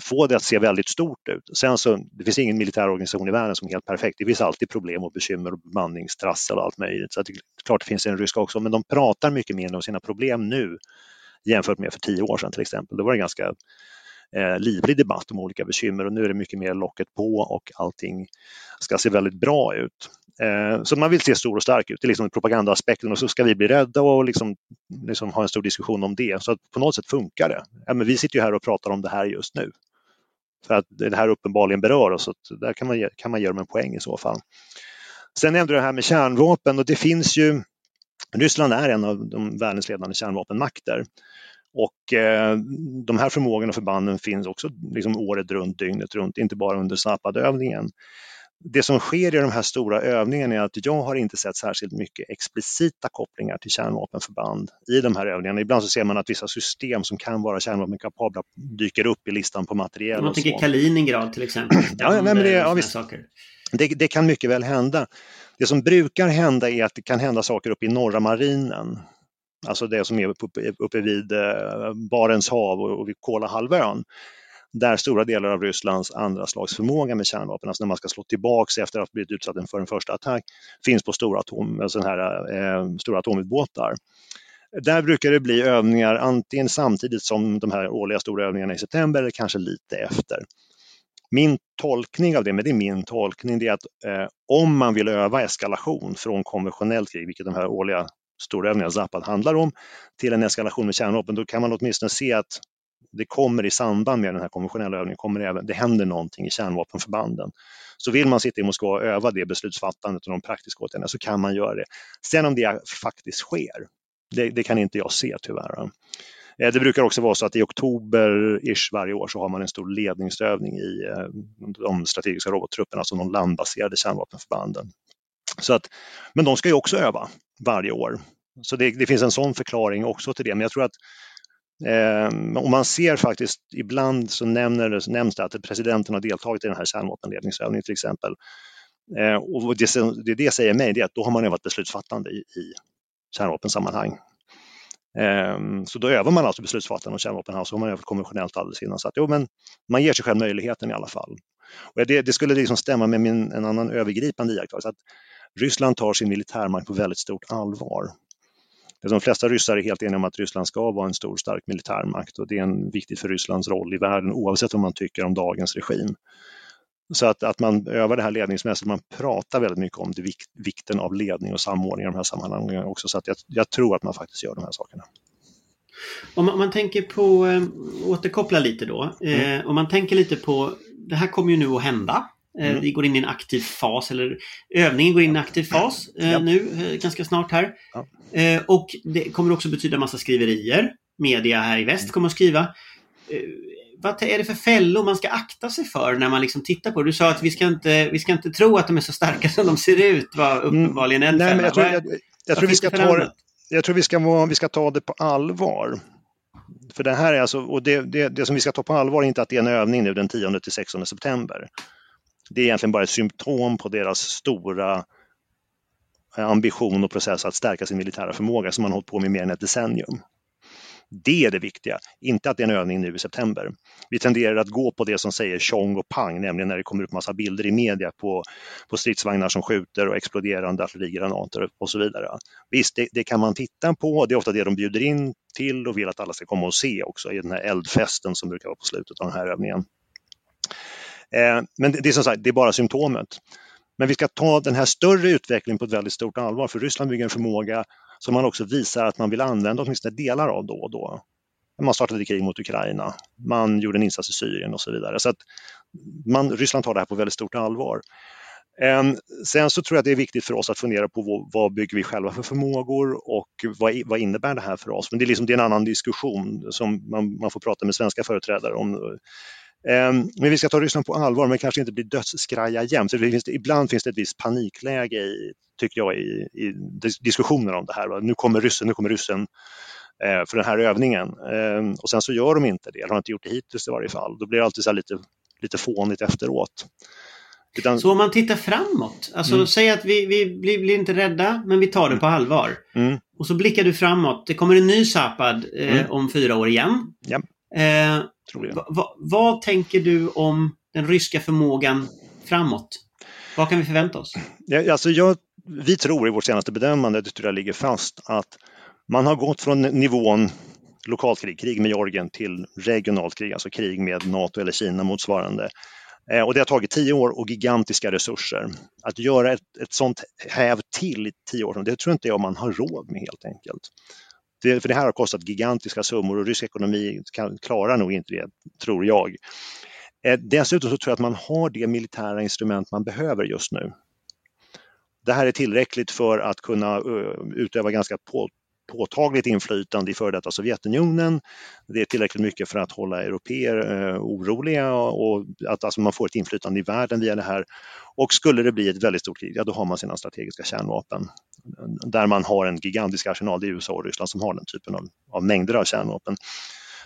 få det att se väldigt stort ut. Sen så, det finns ingen militär organisation i världen som är helt perfekt. Det finns alltid problem och bekymmer och bemanningstrassel och allt möjligt. Så det är klart det finns en ryska också, men de pratar mycket mer om sina problem nu jämfört med för tio år sedan till exempel. Då var det ganska eh, livlig debatt om olika bekymmer och nu är det mycket mer locket på och allting ska se väldigt bra ut. Eh, så man vill se stor och stark ut, det är liksom propagandaaspekten och så ska vi bli rädda och liksom, liksom ha en stor diskussion om det. Så att på något sätt funkar det. Ja, men vi sitter ju här och pratar om det här just nu. För att det här uppenbarligen berör oss, så där kan man, kan man ge dem en poäng i så fall. Sen nämnde du det här med kärnvapen och det finns ju Ryssland är en av de världens ledande kärnvapenmakter. Och eh, de här förmågorna och förbanden finns också liksom året runt, dygnet runt, inte bara under Zapad-övningen. Det som sker i de här stora övningarna är att jag har inte sett särskilt mycket explicita kopplingar till kärnvapenförband i de här övningarna. Ibland så ser man att vissa system som kan vara kärnvapenkapabla dyker upp i listan på materiel. Man tänker Kaliningrad till exempel. ja, nej, men det, ja, visst. Det, det, kan mycket väl hända. Det som brukar hända är att det kan hända saker uppe i norra marinen. Alltså det som är uppe, uppe vid eh, Barents hav och vid Kolahalvön där stora delar av Rysslands andra slags förmåga med kärnvapen, alltså när man ska slå tillbaks efter att ha blivit utsatt för en första attack, finns på stora, atom, sån här, eh, stora atomubåtar. Där brukar det bli övningar antingen samtidigt som de här årliga stora övningarna i september eller kanske lite efter. Min tolkning av det, men det är min tolkning, det är att eh, om man vill öva eskalation från konventionellt krig, vilket de här årliga storövningarna Zapad handlar om, till en eskalation med kärnvapen, då kan man åtminstone se att det kommer i samband med den här konventionella övningen, kommer det, även, det händer någonting i kärnvapenförbanden. Så vill man sitta i Moskva och öva det beslutsfattandet och de praktiska åtgärderna så kan man göra det. Sen om det faktiskt sker, det, det kan inte jag se tyvärr. Eh, det brukar också vara så att i oktober-ish varje år så har man en stor ledningsövning i eh, de strategiska robottrupperna, alltså de landbaserade kärnvapenförbanden. Så att, men de ska ju också öva varje år. Så det, det finns en sån förklaring också till det. Men jag tror att Eh, och man ser faktiskt, ibland så nämner, nämns det att presidenten har deltagit i den här kärnvapenledningsövningen till exempel. Eh, och det, det det säger mig, det är att då har man övat beslutsfattande i, i kärnvapensammanhang. Ehm, så då övar man alltså beslutsfattande och kärnvapen, så har man övat konventionellt alldeles innan. Så att, jo, men man ger sig själv möjligheten i alla fall. Och det, det skulle liksom stämma med min, en annan övergripande iakttagelse, att Ryssland tar sin militärmakt på väldigt stort allvar. De flesta ryssar är helt eniga om att Ryssland ska vara en stor stark militärmakt och det är en viktigt för Rysslands roll i världen oavsett vad man tycker om dagens regim. Så att, att man övar det här ledningsmässigt, man pratar väldigt mycket om det, vikten av ledning och samordning i de här sammanhangen också. Så att jag, jag tror att man faktiskt gör de här sakerna. Om man, om man tänker på, äh, återkoppla lite då, mm. eh, om man tänker lite på, det här kommer ju nu att hända. Eh, mm. Vi går in i en aktiv fas, eller övningen går in i en aktiv fas eh, ja. nu eh, ganska snart här. Ja. Eh, och det kommer också betyda massa skriverier. Media här i väst mm. kommer att skriva. Eh, vad är det för fällor man ska akta sig för när man liksom tittar på det? Du sa att vi ska inte, vi ska inte tro att de är så starka som de ser ut, var mm. uppenbarligen en Nej, men jag tror, jag, jag tror vi ska ta jag tror vi ska, vi ska ta det på allvar. För det här är alltså, och det, det, det, som vi ska ta på allvar är inte att det är en övning nu den 10 till 16 september. Det är egentligen bara ett symptom på deras stora ambition och process att stärka sin militära förmåga som man hållit på med mer än ett decennium. Det är det viktiga, inte att det är en övning nu i september. Vi tenderar att gå på det som säger tjong och pang, nämligen när det kommer upp massa bilder i media på, på stridsvagnar som skjuter och exploderande artillerigranater och så vidare. Visst, det, det, kan man titta på, det är ofta det de bjuder in till och vill att alla ska komma och se också i den här eldfesten som brukar vara på slutet av den här övningen. Eh, men det, det är som sagt, det är bara symptomet. Men vi ska ta den här större utvecklingen på ett väldigt stort allvar för Ryssland bygger en förmåga som man också visar att man vill använda åtminstone delar av då och då. Man startade krig mot Ukraina, man gjorde en insats i Syrien och så vidare. Så att man, Ryssland tar det här på väldigt stort allvar. Ehm, sen så tror jag att det är viktigt för oss att fundera på vad, bygger vi själva för förmågor och vad, vad innebär det här för oss? Men det är, liksom, det är en annan diskussion som man, man får prata med svenska företrädare om men vi ska ta Ryssland på allvar men kanske inte bli dödsskraja jämt. Ibland finns det ett visst panikläge i, tycker jag, i, i diskussioner om det här. Nu kommer ryssen, nu kommer ryssen eh, för den här övningen. Ehm, och sen så gör de inte det, eller har inte gjort det hittills i varje fall. Då blir det alltid så lite, lite fånigt efteråt. Utan... Så om man tittar framåt, alltså mm. säg att vi, vi blir, blir, inte rädda men vi tar det på allvar. Mm. Och så blickar du framåt, det kommer en ny Zapad eh, mm. om fyra år igen. Ja. Eh, Va, vad tänker du om den ryska förmågan framåt? Vad kan vi förvänta oss? Ja, alltså jag, vi tror i vårt senaste bedömande, det tror jag ligger fast, att man har gått från nivån lokalt krig, krig med Georgien, till regionalt krig, alltså krig med NATO eller Kina motsvarande. Eh, och det har tagit tio år och gigantiska resurser. Att göra ett, ett sånt häv till i tio år, det tror inte jag man har råd med helt enkelt. Det, för det här har kostat gigantiska summor och rysk ekonomi kan, klarar nog inte det, tror jag. Eh, dessutom så tror jag att man har det militära instrument man behöver just nu. Det här är tillräckligt för att kunna eh, utöva ganska påtagligt inflytande i före detta Sovjetunionen. Det är tillräckligt mycket för att hålla europeer eh, oroliga och att alltså, man får ett inflytande i världen via det här. Och skulle det bli ett väldigt stort krig, ja då har man sina strategiska kärnvapen. Där man har en gigantisk arsenal, det är USA och Ryssland som har den typen av, av mängder av kärnvapen.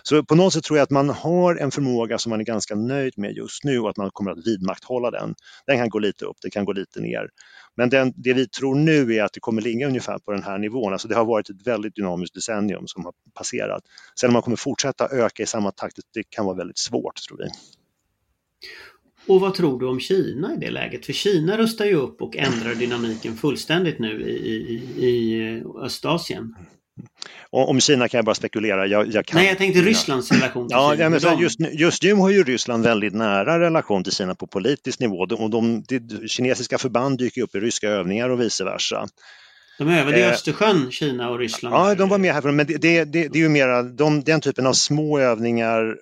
Så på något sätt tror jag att man har en förmåga som man är ganska nöjd med just nu och att man kommer att vidmakthålla den. Den kan gå lite upp, det kan gå lite ner. Men den, det vi tror nu är att det kommer ligga ungefär på den här nivån. Alltså det har varit ett väldigt dynamiskt decennium som har passerat. Sen om man kommer fortsätta öka i samma takt, det kan vara väldigt svårt tror vi. Och vad tror du om Kina i det läget? För Kina rustar ju upp och ändrar dynamiken fullständigt nu i, i, i Östasien. Om Kina kan jag bara spekulera. Jag, jag kan... Nej, jag tänkte Rysslands relation till ja, Kina. Ja, men just, just nu har ju Ryssland väldigt nära relation till Kina på politisk nivå. Och de, de, kinesiska förband dyker upp i ryska övningar och vice versa. De övade i eh, Östersjön, Kina och Ryssland. Ja, de var med här. Men det, det, det, det är ju mera de, den typen av små övningar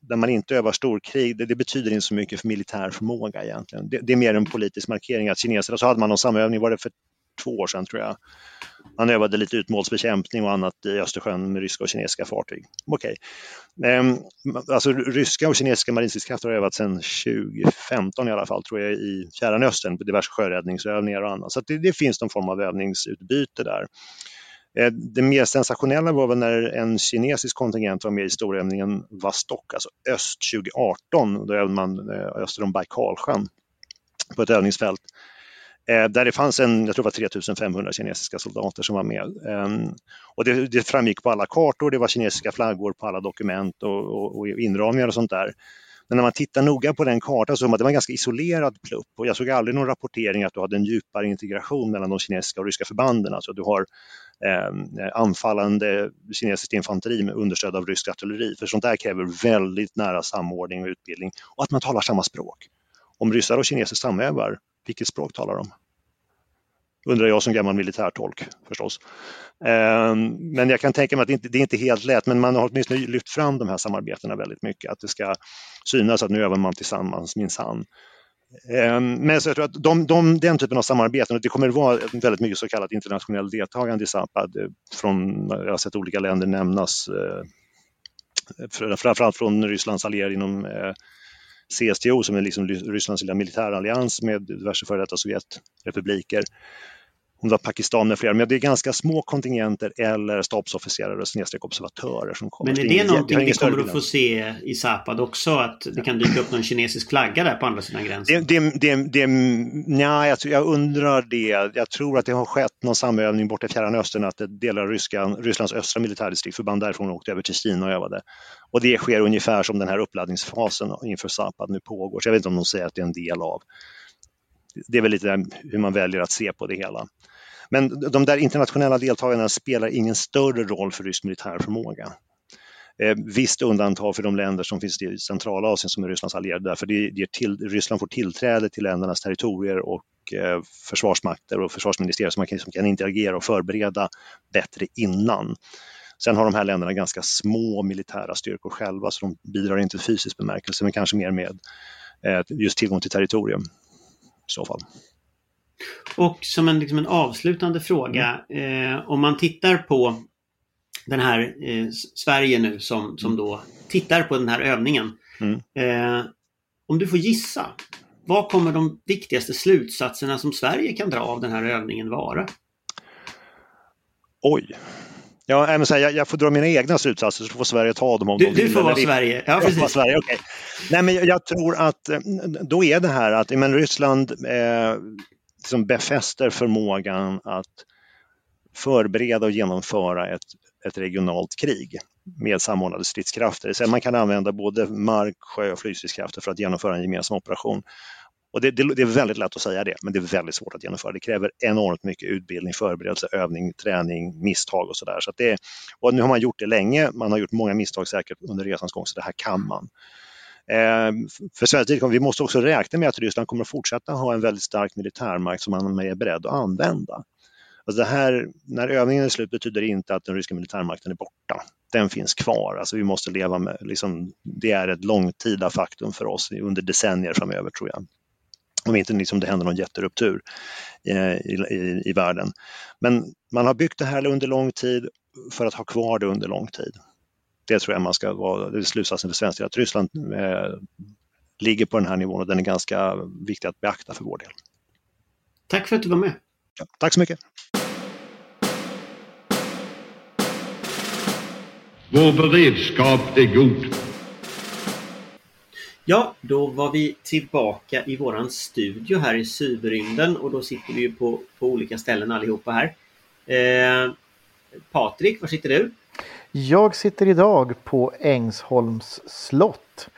där man inte övar storkrig, det, det, betyder inte så mycket för militär förmåga egentligen. Det, det är mer en politisk markering att kineserna, så hade man någon samövning, var det för två år sedan tror jag, han övade lite utmålsbekämpning och annat i Östersjön med ryska och kinesiska fartyg. Okej. Okay. Alltså ryska och kinesiska marinstridskrafter har övat sedan 2015 i alla fall, tror jag, i Fjärran Östern på diverse sjöräddningsövningar och annat. Så det, det, finns någon form av övningsutbyte där. Eh, det mer sensationella var väl när en kinesisk kontingent var med i storövningen Vastok, alltså öst 2018, då övade man eh, öster om Baikalsjön på ett övningsfält Eh, där det fanns en, jag tror det var 3500 kinesiska soldater som var med. Ehm, och det, det, framgick på alla kartor, det var kinesiska flaggor på alla dokument och, och, och inramningar och sånt där. Men när man tittar noga på den kartan så såg man att det var en ganska isolerad plupp och jag såg aldrig någon rapportering att du hade en djupare integration mellan de kinesiska och ryska förbanden. Alltså du har eh, anfallande kinesiskt infanteri med understöd av rysk artilleri. För sånt där kräver väldigt nära samordning och utbildning och att man talar samma språk. Om ryssar och kineser samövar, vilket språk talar de? Undrar jag som gammal militärtolk förstås. Ehm, men jag kan tänka mig att det inte, det är inte helt lätt, men man har åtminstone lyft fram de här samarbetena väldigt mycket, att det ska synas att nu övar man tillsammans minsann. Ehm, men så jag tror att de, de, den typen av samarbeten, och det kommer att vara väldigt mycket så kallat internationellt deltagande i Zapad, eh, från, jag har sett olika länder nämnas, eh, framförallt från Rysslands allierade inom eh, CSTO som är liksom Rysslands lilla militärallians med diverse före detta Sovjetrepubliker om det var Pakistan med flera, men det är ganska små kontingenter eller stabsofficerare och snedstreck observatörer som kommer. Men är det, det någonting vi kommer att få se i Zapad också? Att det kan dyka upp någon kinesisk flagga där på andra sidan gränsen? Det, det, det, det, jag, jag undrar det. Jag tror att det har skett någon samövning borta i Fjärran Östern, att delar av Ryska, Rysslands östra militärdistrikt, förband därifrån åkte över till Kina och övade. Och det sker ungefär som den här uppladdningsfasen inför Zapad nu pågår. Så jag vet inte om de säger att det är en del av det är väl lite hur man väljer att se på det hela. Men de där internationella deltagarna spelar ingen större roll för rysk militärförmåga. Eh, visst undantag för de länder som finns i Centralasien som är Rysslands allierade därför det ger till, Ryssland får tillträde till ländernas territorier och eh, försvarsmakter och försvarsministerier som, man kan, som kan interagera och förbereda bättre innan. Sen har de här länderna ganska små militära styrkor själva så de bidrar inte i fysisk bemärkelse men kanske mer med eh, just tillgång till territorium i så fall. Och som en, liksom en avslutande fråga, mm. eh, om man tittar på den här eh, Sverige nu som, som då tittar på den här övningen. Mm. Eh, om du får gissa, vad kommer de viktigaste slutsatserna som Sverige kan dra av den här övningen vara? Oj. Ja, men här, jag, jag, får dra mina egna slutsatser så får Sverige ta dem om du, de vill. Du får vara Sverige. Ja, precis. Vara Sverige okay. Nej, men jag, jag, tror att eh, då är det här att men Ryssland eh, liksom befäster förmågan att förbereda och genomföra ett, ett regionalt krig med samordnade stridskrafter. Så man kan använda både mark-, sjö och flygstridskrafter för att genomföra en gemensam operation. Och det, det, det, är väldigt lätt att säga det, men det är väldigt svårt att genomföra. Det kräver enormt mycket utbildning, förberedelse, övning, träning, misstag och sådär. Så, så och nu har man gjort det länge, man har gjort många misstag säkert under resans gång, så det här kan man. Eh, för svensk vidkommande, vi måste också räkna med att Ryssland kommer att fortsätta ha en väldigt stark militärmakt som man är beredd att använda. Alltså det här, när övningen är slut betyder det inte att den ryska militärmakten är borta. Den finns kvar. Alltså vi måste leva med, liksom, det är ett långtida faktum för oss under decennier framöver tror jag. Om inte liksom det händer någon jätteruptur i, i, i världen. Men man har byggt det här under lång tid för att ha kvar det under lång tid. Det tror jag man ska vara, det är slutsatsen för svensk att Ryssland eh, ligger på den här nivån och den är ganska viktig att beakta för vår del. Tack för att du var med. Ja, tack så mycket. Vår beredskap är god. Ja, då var vi tillbaka i våran studio här i cyberrymden och då sitter vi ju på, på olika ställen allihopa här. Eh, Patrik, var sitter du? Jag sitter idag på Ängsholms slott.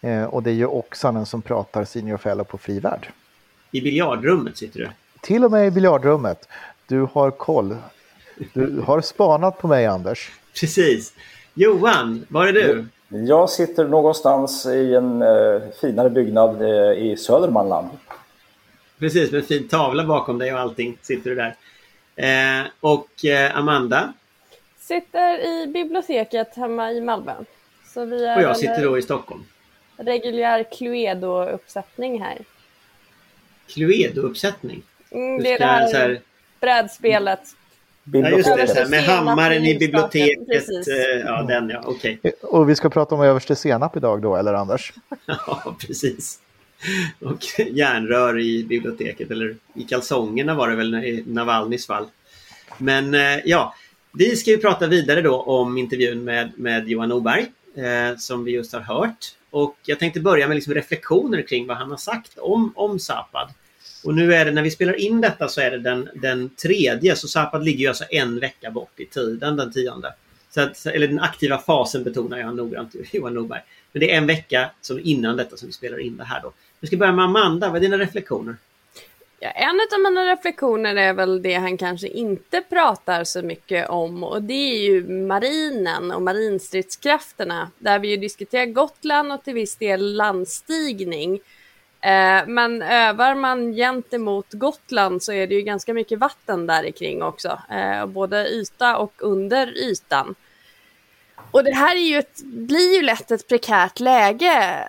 Eh, och det är ju Oksanen som pratar senior fellow på Frivärd. I biljardrummet sitter du? Till och med i biljardrummet. Du har koll. Du har spanat på mig Anders. Precis. Johan, var är du? Jag sitter någonstans i en eh, finare byggnad eh, i Södermanland. Precis, med en fin tavla bakom dig och allting sitter du där. Eh, och eh, Amanda? Sitter i biblioteket hemma i Malmö. Så vi är och jag sitter då i Stockholm. Reguljär Cluedo-uppsättning här. Cluedo-uppsättning? Mm, det är det här, här brädspelet Ja, just det. Så här, med hammaren i biblioteket. Precis. Eh, ja, den ja. Okej. Okay. Och vi ska prata om överste senap idag då, eller Anders? (laughs) ja, precis. Och järnrör i biblioteket, eller i kalsongerna var det väl i Navalnys fall. Men eh, ja, vi ska ju prata vidare då om intervjun med, med Johan Oberg eh, som vi just har hört. Och jag tänkte börja med liksom reflektioner kring vad han har sagt om, om Zapad. Och nu är det, när vi spelar in detta så är det den, den tredje, så Zapad ligger ju alltså en vecka bort i tiden, den tionde. Så att, eller den aktiva fasen betonar jag noggrant, (laughs) Johan Norberg. Men det är en vecka som innan detta som vi spelar in det här då. Vi ska börja med Amanda, vad är dina reflektioner? Ja, en av mina reflektioner är väl det han kanske inte pratar så mycket om och det är ju marinen och marinstridskrafterna där vi ju diskuterar Gotland och till viss del landstigning. Eh, men övar man gentemot Gotland så är det ju ganska mycket vatten där kring också, eh, både yta och under ytan. Och det här är ju ett, blir ju lätt ett prekärt läge.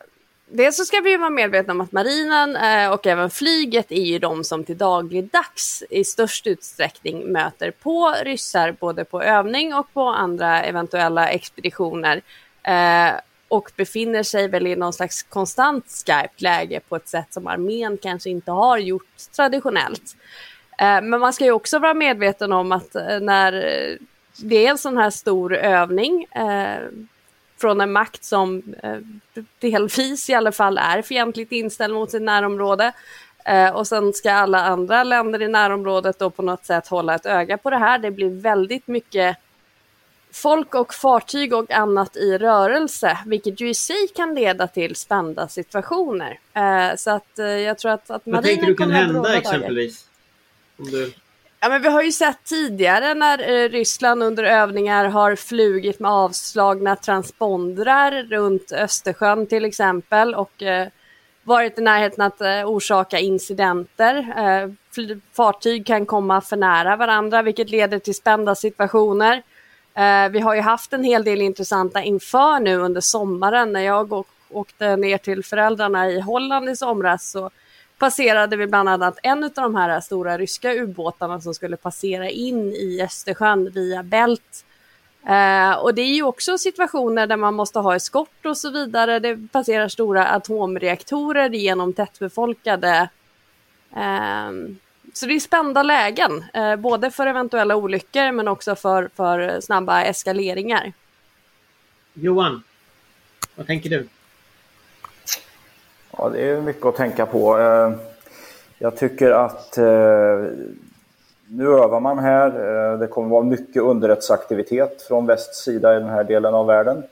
Dels så ska vi ju vara medvetna om att marinen eh, och även flyget är ju de som till dagligdags i störst utsträckning möter på ryssar både på övning och på andra eventuella expeditioner eh, och befinner sig väl i någon slags konstant skarpt läge på ett sätt som armén kanske inte har gjort traditionellt. Eh, men man ska ju också vara medveten om att eh, när eh, det är en sån här stor övning från en makt som delvis i alla fall är fientligt inställd mot sitt närområde och sen ska alla andra länder i närområdet då på något sätt hålla ett öga på det här. Det blir väldigt mycket folk och fartyg och annat i rörelse, vilket ju i sig kan leda till spända situationer. Eh, så att eh, jag tror att, att Vad tänker du kan hända exempelvis? Du... Ja, men vi har ju sett tidigare när eh, Ryssland under övningar har flugit med avslagna transpondrar runt Östersjön till exempel och eh, varit i närheten att eh, orsaka incidenter. Eh, fartyg kan komma för nära varandra vilket leder till spända situationer. Eh, vi har ju haft en hel del intressanta inför nu under sommaren när jag åkte ner till föräldrarna i Holland i somras så passerade vi bland annat en av de här stora ryska ubåtarna som skulle passera in i Östersjön via Bält. Eh, och det är ju också situationer där man måste ha eskort och så vidare. Det passerar stora atomreaktorer genom tättbefolkade eh, så det är spända lägen, eh, både för eventuella olyckor men också för, för snabba eskaleringar. Johan, vad tänker du? Ja, det är mycket att tänka på. Eh, jag tycker att eh, nu övar man här. Eh, det kommer vara mycket underrättelseaktivitet från västs sida i den här delen av världen.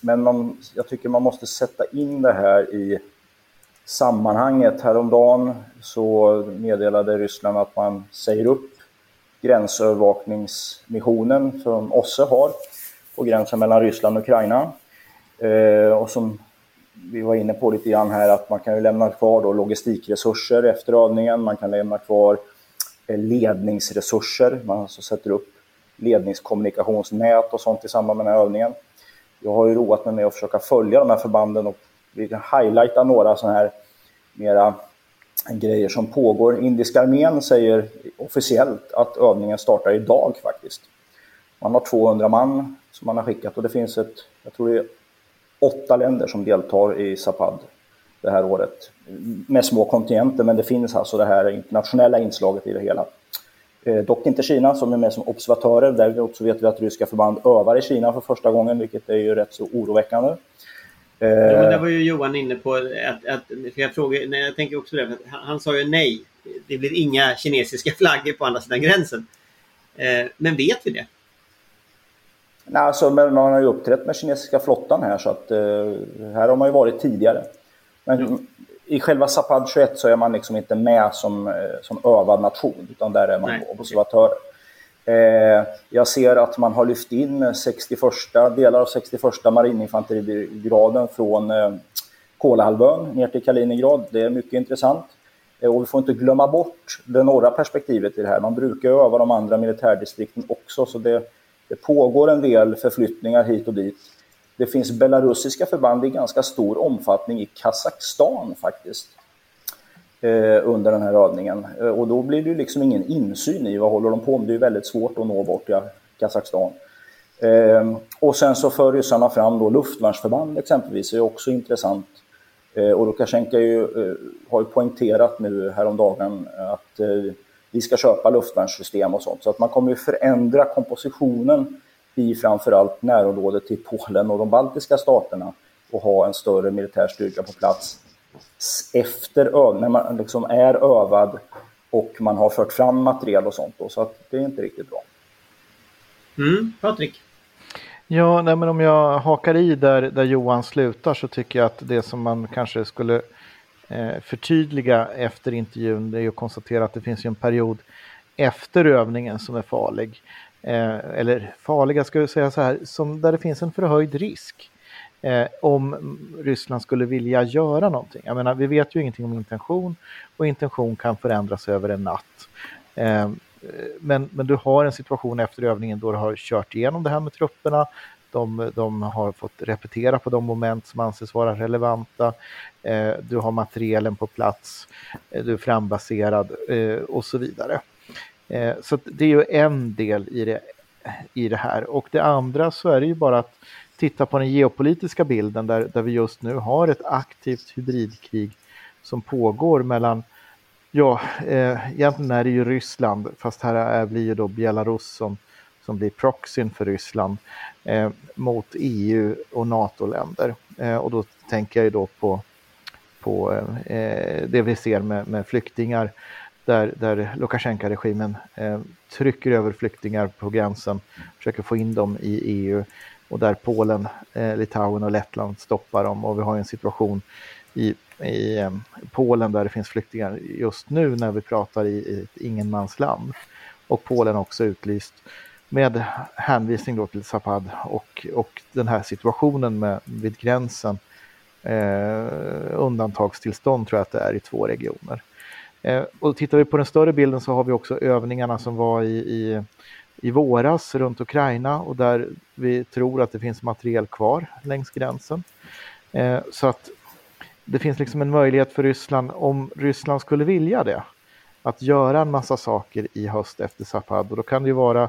Men man, jag tycker man måste sätta in det här i sammanhanget. Häromdagen så meddelade Ryssland att man säger upp gränsövervakningsmissionen som OSSE har på gränsen mellan Ryssland och Ukraina. Eh, och som vi var inne på lite grann här att man kan ju lämna kvar då logistikresurser efter övningen. Man kan lämna kvar eh, ledningsresurser. Man alltså sätter upp ledningskommunikationsnät och sånt i samband med den här övningen. Jag har ju roat mig med att försöka följa de här förbanden och vi kan highlighta några sådana här mera grejer som pågår. Indiska armén säger officiellt att övningen startar idag faktiskt. Man har 200 man som man har skickat och det finns ett, jag tror det är åtta länder som deltar i Zapad det här året. Med små kontingenter, men det finns alltså det här internationella inslaget i det hela. Eh, dock inte Kina som är med som observatörer. Däremot så vet vi att ryska förband övar i Kina för första gången, vilket är ju rätt så oroväckande. Eh, ja, men det var ju Johan inne på. Att, att, jag, frågar, nej, jag tänker också det. Han, han sa ju nej. Det blir inga kinesiska (laughs) flaggor på andra sidan gränsen. Eh, men vet vi det? Nej, alltså, men man har ju uppträtt med kinesiska flottan här så att eh, här har man ju varit tidigare. Men mm. i själva Zapad 21 så är man liksom inte med som, eh, som övad nation utan där är man Nej. observatör. Eh, Eh, jag ser att man har lyft in 61, delar av 61 marininfanteribrigaden från eh, Kolahalvön ner till Kaliningrad. Det är mycket intressant. Eh, och vi får inte glömma bort det norra perspektivet i det här. Man brukar öva de andra militärdistrikten också så det det pågår en del förflyttningar hit och dit. Det finns belarusiska förband i ganska stor omfattning i Kazakstan faktiskt. Eh, under den här övningen. Eh, och då blir det ju liksom ingen insyn i vad håller de på med. Det är ju väldigt svårt att nå bort till Kazakstan. Eh, och sen så för ryssarna fram då luftvärnsförband exempelvis, det är också intressant. Eh, och Lukasjenko eh, har ju poängterat nu häromdagen att eh, vi ska köpa luftvärnssystem och sånt. Så att man kommer ju förändra kompositionen i framförallt närområdet till Polen och de baltiska staterna och ha en större militär styrka på plats efter när man liksom är övad och man har fört fram material och sånt. Då, så att det är inte riktigt bra. Mm, Patrik? Ja, nej, men om jag hakar i där, där Johan slutar så tycker jag att det som man kanske skulle eh, förtydliga efter intervjun det är att konstatera att det finns en period efter övningen som är farlig. Eh, eller farliga ska jag säga så här, som där det finns en förhöjd risk. Eh, om Ryssland skulle vilja göra någonting. Jag menar, vi vet ju ingenting om intention och intention kan förändras över en natt. Eh, men, men du har en situation efter övningen då du har kört igenom det här med trupperna. De, de har fått repetera på de moment som anses vara relevanta. Eh, du har materielen på plats, eh, du är frambaserad eh, och så vidare. Eh, så det är ju en del i det, i det här. Och det andra så är det ju bara att titta på den geopolitiska bilden där, där vi just nu har ett aktivt hybridkrig som pågår mellan Ja, eh, egentligen är det ju Ryssland, fast här är, blir ju då Belarus som, som blir proxyn för Ryssland eh, mot EU och NATO-länder. Eh, och då tänker jag ju då på, på eh, det vi ser med, med flyktingar där, där Lukasjenko-regimen eh, trycker över flyktingar på gränsen, försöker få in dem i EU och där Polen, eh, Litauen och Lettland stoppar dem och vi har en situation i, i eh, Polen där det finns flyktingar just nu när vi pratar i, i ett ingenmansland. Och Polen också utlyst med hänvisning då till Zapad och, och den här situationen med, vid gränsen. Eh, undantagstillstånd tror jag att det är i två regioner. Eh, och tittar vi på den större bilden så har vi också övningarna som var i, i, i våras runt Ukraina och där vi tror att det finns materiel kvar längs gränsen. Eh, så att det finns liksom en möjlighet för Ryssland, om Ryssland skulle vilja det, att göra en massa saker i höst efter Zapad. Och då kan det ju vara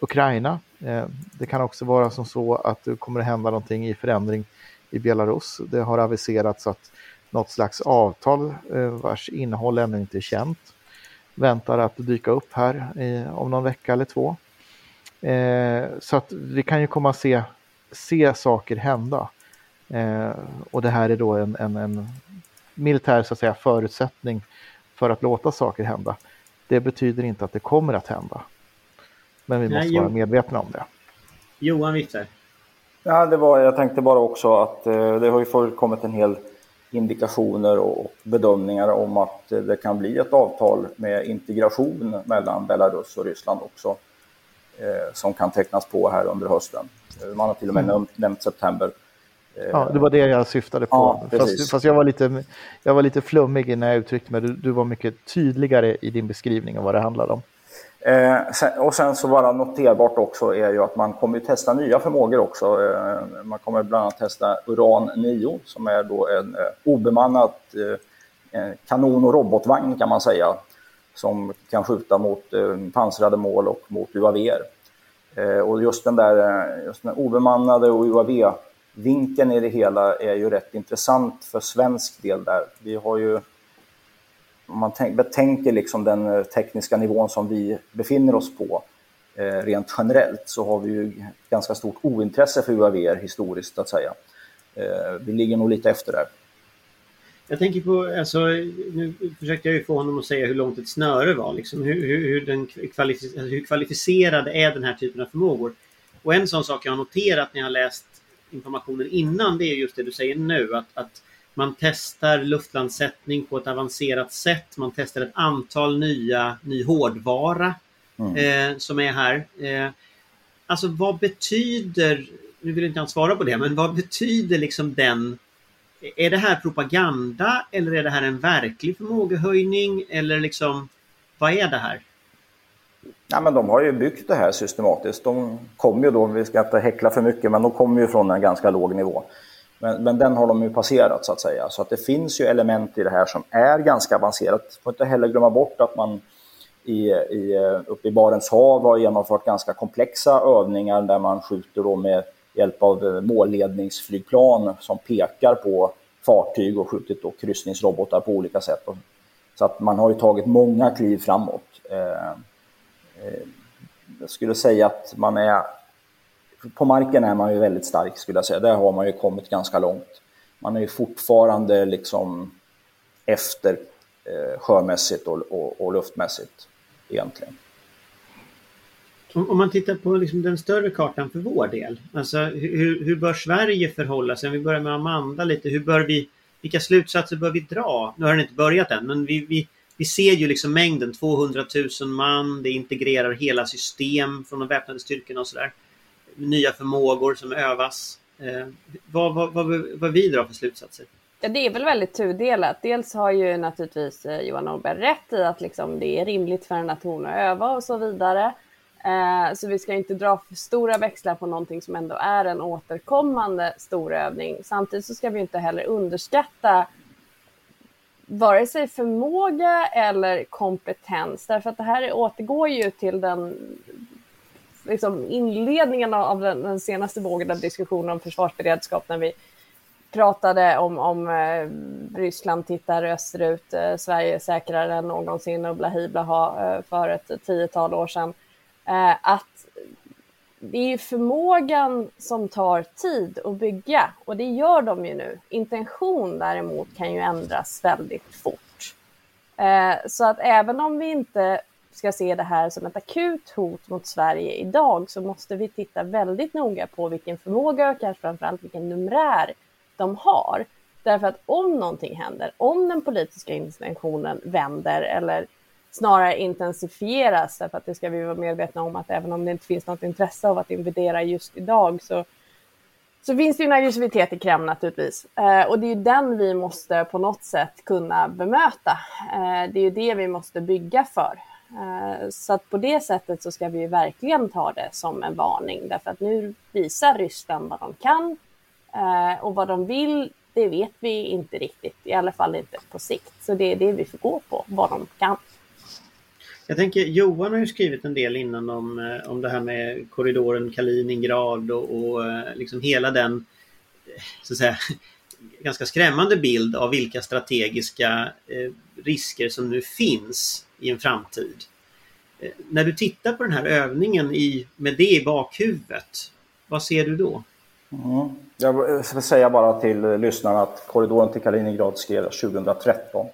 Ukraina. Eh, det kan också vara som så att det kommer att hända någonting i förändring i Belarus. Det har aviserats att något slags avtal eh, vars innehåll ännu inte är känt väntar att dyka upp här om någon vecka eller två. Eh, så att vi kan ju komma att se, se saker hända. Och det här är då en, en, en militär så att säga, förutsättning för att låta saker hända. Det betyder inte att det kommer att hända. Men vi måste Nej, vara medvetna om det. Johan Witzer. Ja, det var, jag tänkte bara också att eh, det har ju förekommit en hel indikationer och bedömningar om att det kan bli ett avtal med integration mellan Belarus och Ryssland också eh, som kan tecknas på här under hösten. Man har till och med mm. nämnt september. Ja, det var det jag syftade på. Ja, fast, fast, jag, var lite, jag var lite flummig när jag uttryckte mig. Du, du var mycket tydligare i din beskrivning av vad det handlade om. Eh, sen, och sen så bara noterbart också är ju att man kommer testa nya förmågor också. Eh, man kommer bland annat testa Uran 9 som är då en eh, obemannat eh, kanon och robotvagn kan man säga som kan skjuta mot eh, pansrade mål och mot UAV. Eh, och just den där just den obemannade och UAV-vinkeln i det hela är ju rätt intressant för svensk del där. Vi har ju, om man tänk, betänker liksom den eh, tekniska nivån som vi befinner oss på eh, rent generellt så har vi ju ganska stort ointresse för UAV historiskt att säga. Eh, vi ligger nog lite efter där. Jag tänker på, alltså, nu försökte jag ju få honom att säga hur långt ett snöre var. Liksom. Hur, hur, hur, den kvalific alltså, hur kvalificerade är den här typen av förmågor? Och en sån sak jag har noterat när jag har läst informationen innan, det är just det du säger nu. Att, att man testar luftlandsättning på ett avancerat sätt. Man testar ett antal nya, ny hårdvara mm. eh, som är här. Eh, alltså vad betyder, nu vill inte han svara på det, men vad betyder liksom den är det här propaganda eller är det här en verklig förmågehöjning eller liksom vad är det här? Ja, men de har ju byggt det här systematiskt. De kommer ju då, vi ska inte häckla för mycket, men de kommer ju från en ganska låg nivå. Men, men den har de ju passerat så att säga. Så att det finns ju element i det här som är ganska avancerat. Får inte heller glömma bort att man i, i, uppe i Barents hav har genomfört ganska komplexa övningar där man skjuter då med hjälp av eh, målledningsflygplan som pekar på fartyg och skjutit då kryssningsrobotar på olika sätt. Så att man har ju tagit många kliv framåt. Eh, eh, jag skulle säga att man är... På marken är man ju väldigt stark skulle jag säga. Där har man ju kommit ganska långt. Man är ju fortfarande liksom efter eh, sjömässigt och, och, och luftmässigt egentligen. Om, man tittar på liksom den större kartan för vår del. Alltså hur, hur bör Sverige förhålla sig? Om vi börjar med Amanda lite. Hur bör vi, vilka slutsatser bör vi dra? Nu har den inte börjat än men vi, vi, vi ser ju liksom mängden 200 000 man. Det integrerar hela system från de väpnade styrkorna och sådär. Nya förmågor som övas. Eh, vad, vad, vad, vad vi drar för slutsatser? Ja, det är väl väldigt tudelat. Dels har ju naturligtvis eh, Johan Norberg rätt i att liksom det är rimligt för en nation att öva och så vidare. Eh, så vi ska inte dra för stora växlar på någonting som ändå är en återkommande stor övning. Samtidigt så ska vi inte heller underskatta vare sig förmåga eller kompetens. Därför att det här återgår ju till den liksom inledningen av den, den senaste vågen av diskussioner om försvarsberedskap när vi pratade om, om eh, Ryssland tittar österut, eh, Sverige är säkrare än någonsin och blahi blaha eh, för ett tiotal år sedan. Eh, att det är ju förmågan som tar tid att bygga och det gör de ju nu. Intention däremot kan ju ändras väldigt fort. Eh, så att även om vi inte ska se det här som ett akut hot mot Sverige idag så måste vi titta väldigt noga på vilken förmåga och kanske framförallt vilken numerär de har. Därför att om någonting händer, om den politiska intentionen vänder eller snarare intensifieras. Därför att det ska vi vara medvetna om att även om det inte finns något intresse av att invadera just idag så, så finns det ju en aggressivitet i Kreml naturligtvis. Eh, och det är ju den vi måste på något sätt kunna bemöta. Eh, det är ju det vi måste bygga för. Eh, så att på det sättet så ska vi ju verkligen ta det som en varning därför att nu visar Ryssland vad de kan eh, och vad de vill det vet vi inte riktigt, i alla fall inte på sikt. Så det är det vi får gå på, vad de kan. Jag tänker Johan har ju skrivit en del innan om, eh, om det här med korridoren Kaliningrad och, och liksom hela den så att säga, ganska skrämmande bild av vilka strategiska eh, risker som nu finns i en framtid. Eh, när du tittar på den här övningen i, med det i bakhuvudet, vad ser du då? Mm. Jag vill säga bara till lyssnarna att korridoren till Kaliningrad skrevs 2013.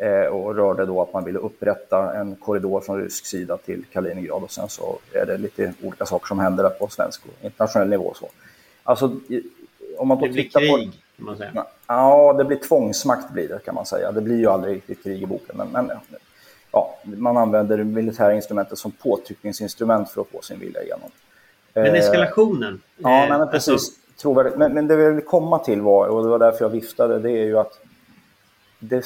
Eh, och rörde då att man ville upprätta en korridor från rysk sida till Kaliningrad och sen så är det lite olika saker som händer där på svensk och internationell nivå. Så. Alltså, om man det blir krig, på, kan man säga. Ja, det blir tvångsmakt blir det kan man säga. Det blir ju aldrig riktigt krig i boken, men, men ja, man använder det militära instrumentet som påtryckningsinstrument för att få sin vilja igenom. Men eh, eskalationen? Eh, ja, nej, men precis. Alltså... Men, men det vi vill komma till var, och det var därför jag viftade, det är ju att det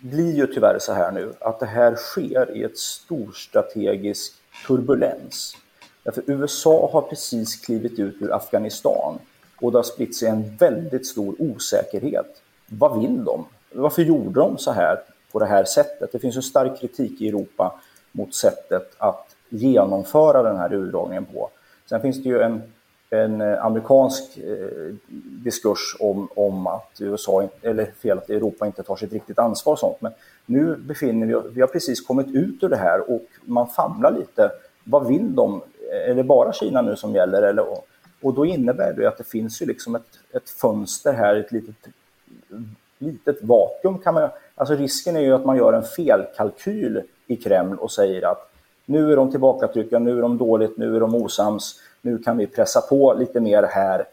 blir ju tyvärr så här nu att det här sker i ett storstrategisk turbulens. Därför USA har precis klivit ut ur Afghanistan och det har spritt sig en väldigt stor osäkerhet. Vad vill de? varför gjorde de så här på det här sättet? Det finns en stark kritik i Europa mot sättet att genomföra den här urdragningen på. Sen finns det ju en, en eh, amerikansk eh, diskurs om, om att USA, eller fel, att Europa inte tar sitt riktigt ansvar och sånt. Men nu befinner vi oss, vi har precis kommit ut ur det här och man famlar lite. Vad vill de? Är det bara Kina nu som gäller? Eller, och då innebär det att det finns ju liksom ett, ett fönster här, ett litet, litet vakuum kan man Alltså risken är ju att man gör en felkalkyl i Kreml och säger att nu är de tillbakatryckta, nu är de dåligt, nu är de osams, nu kan vi pressa på lite mer här,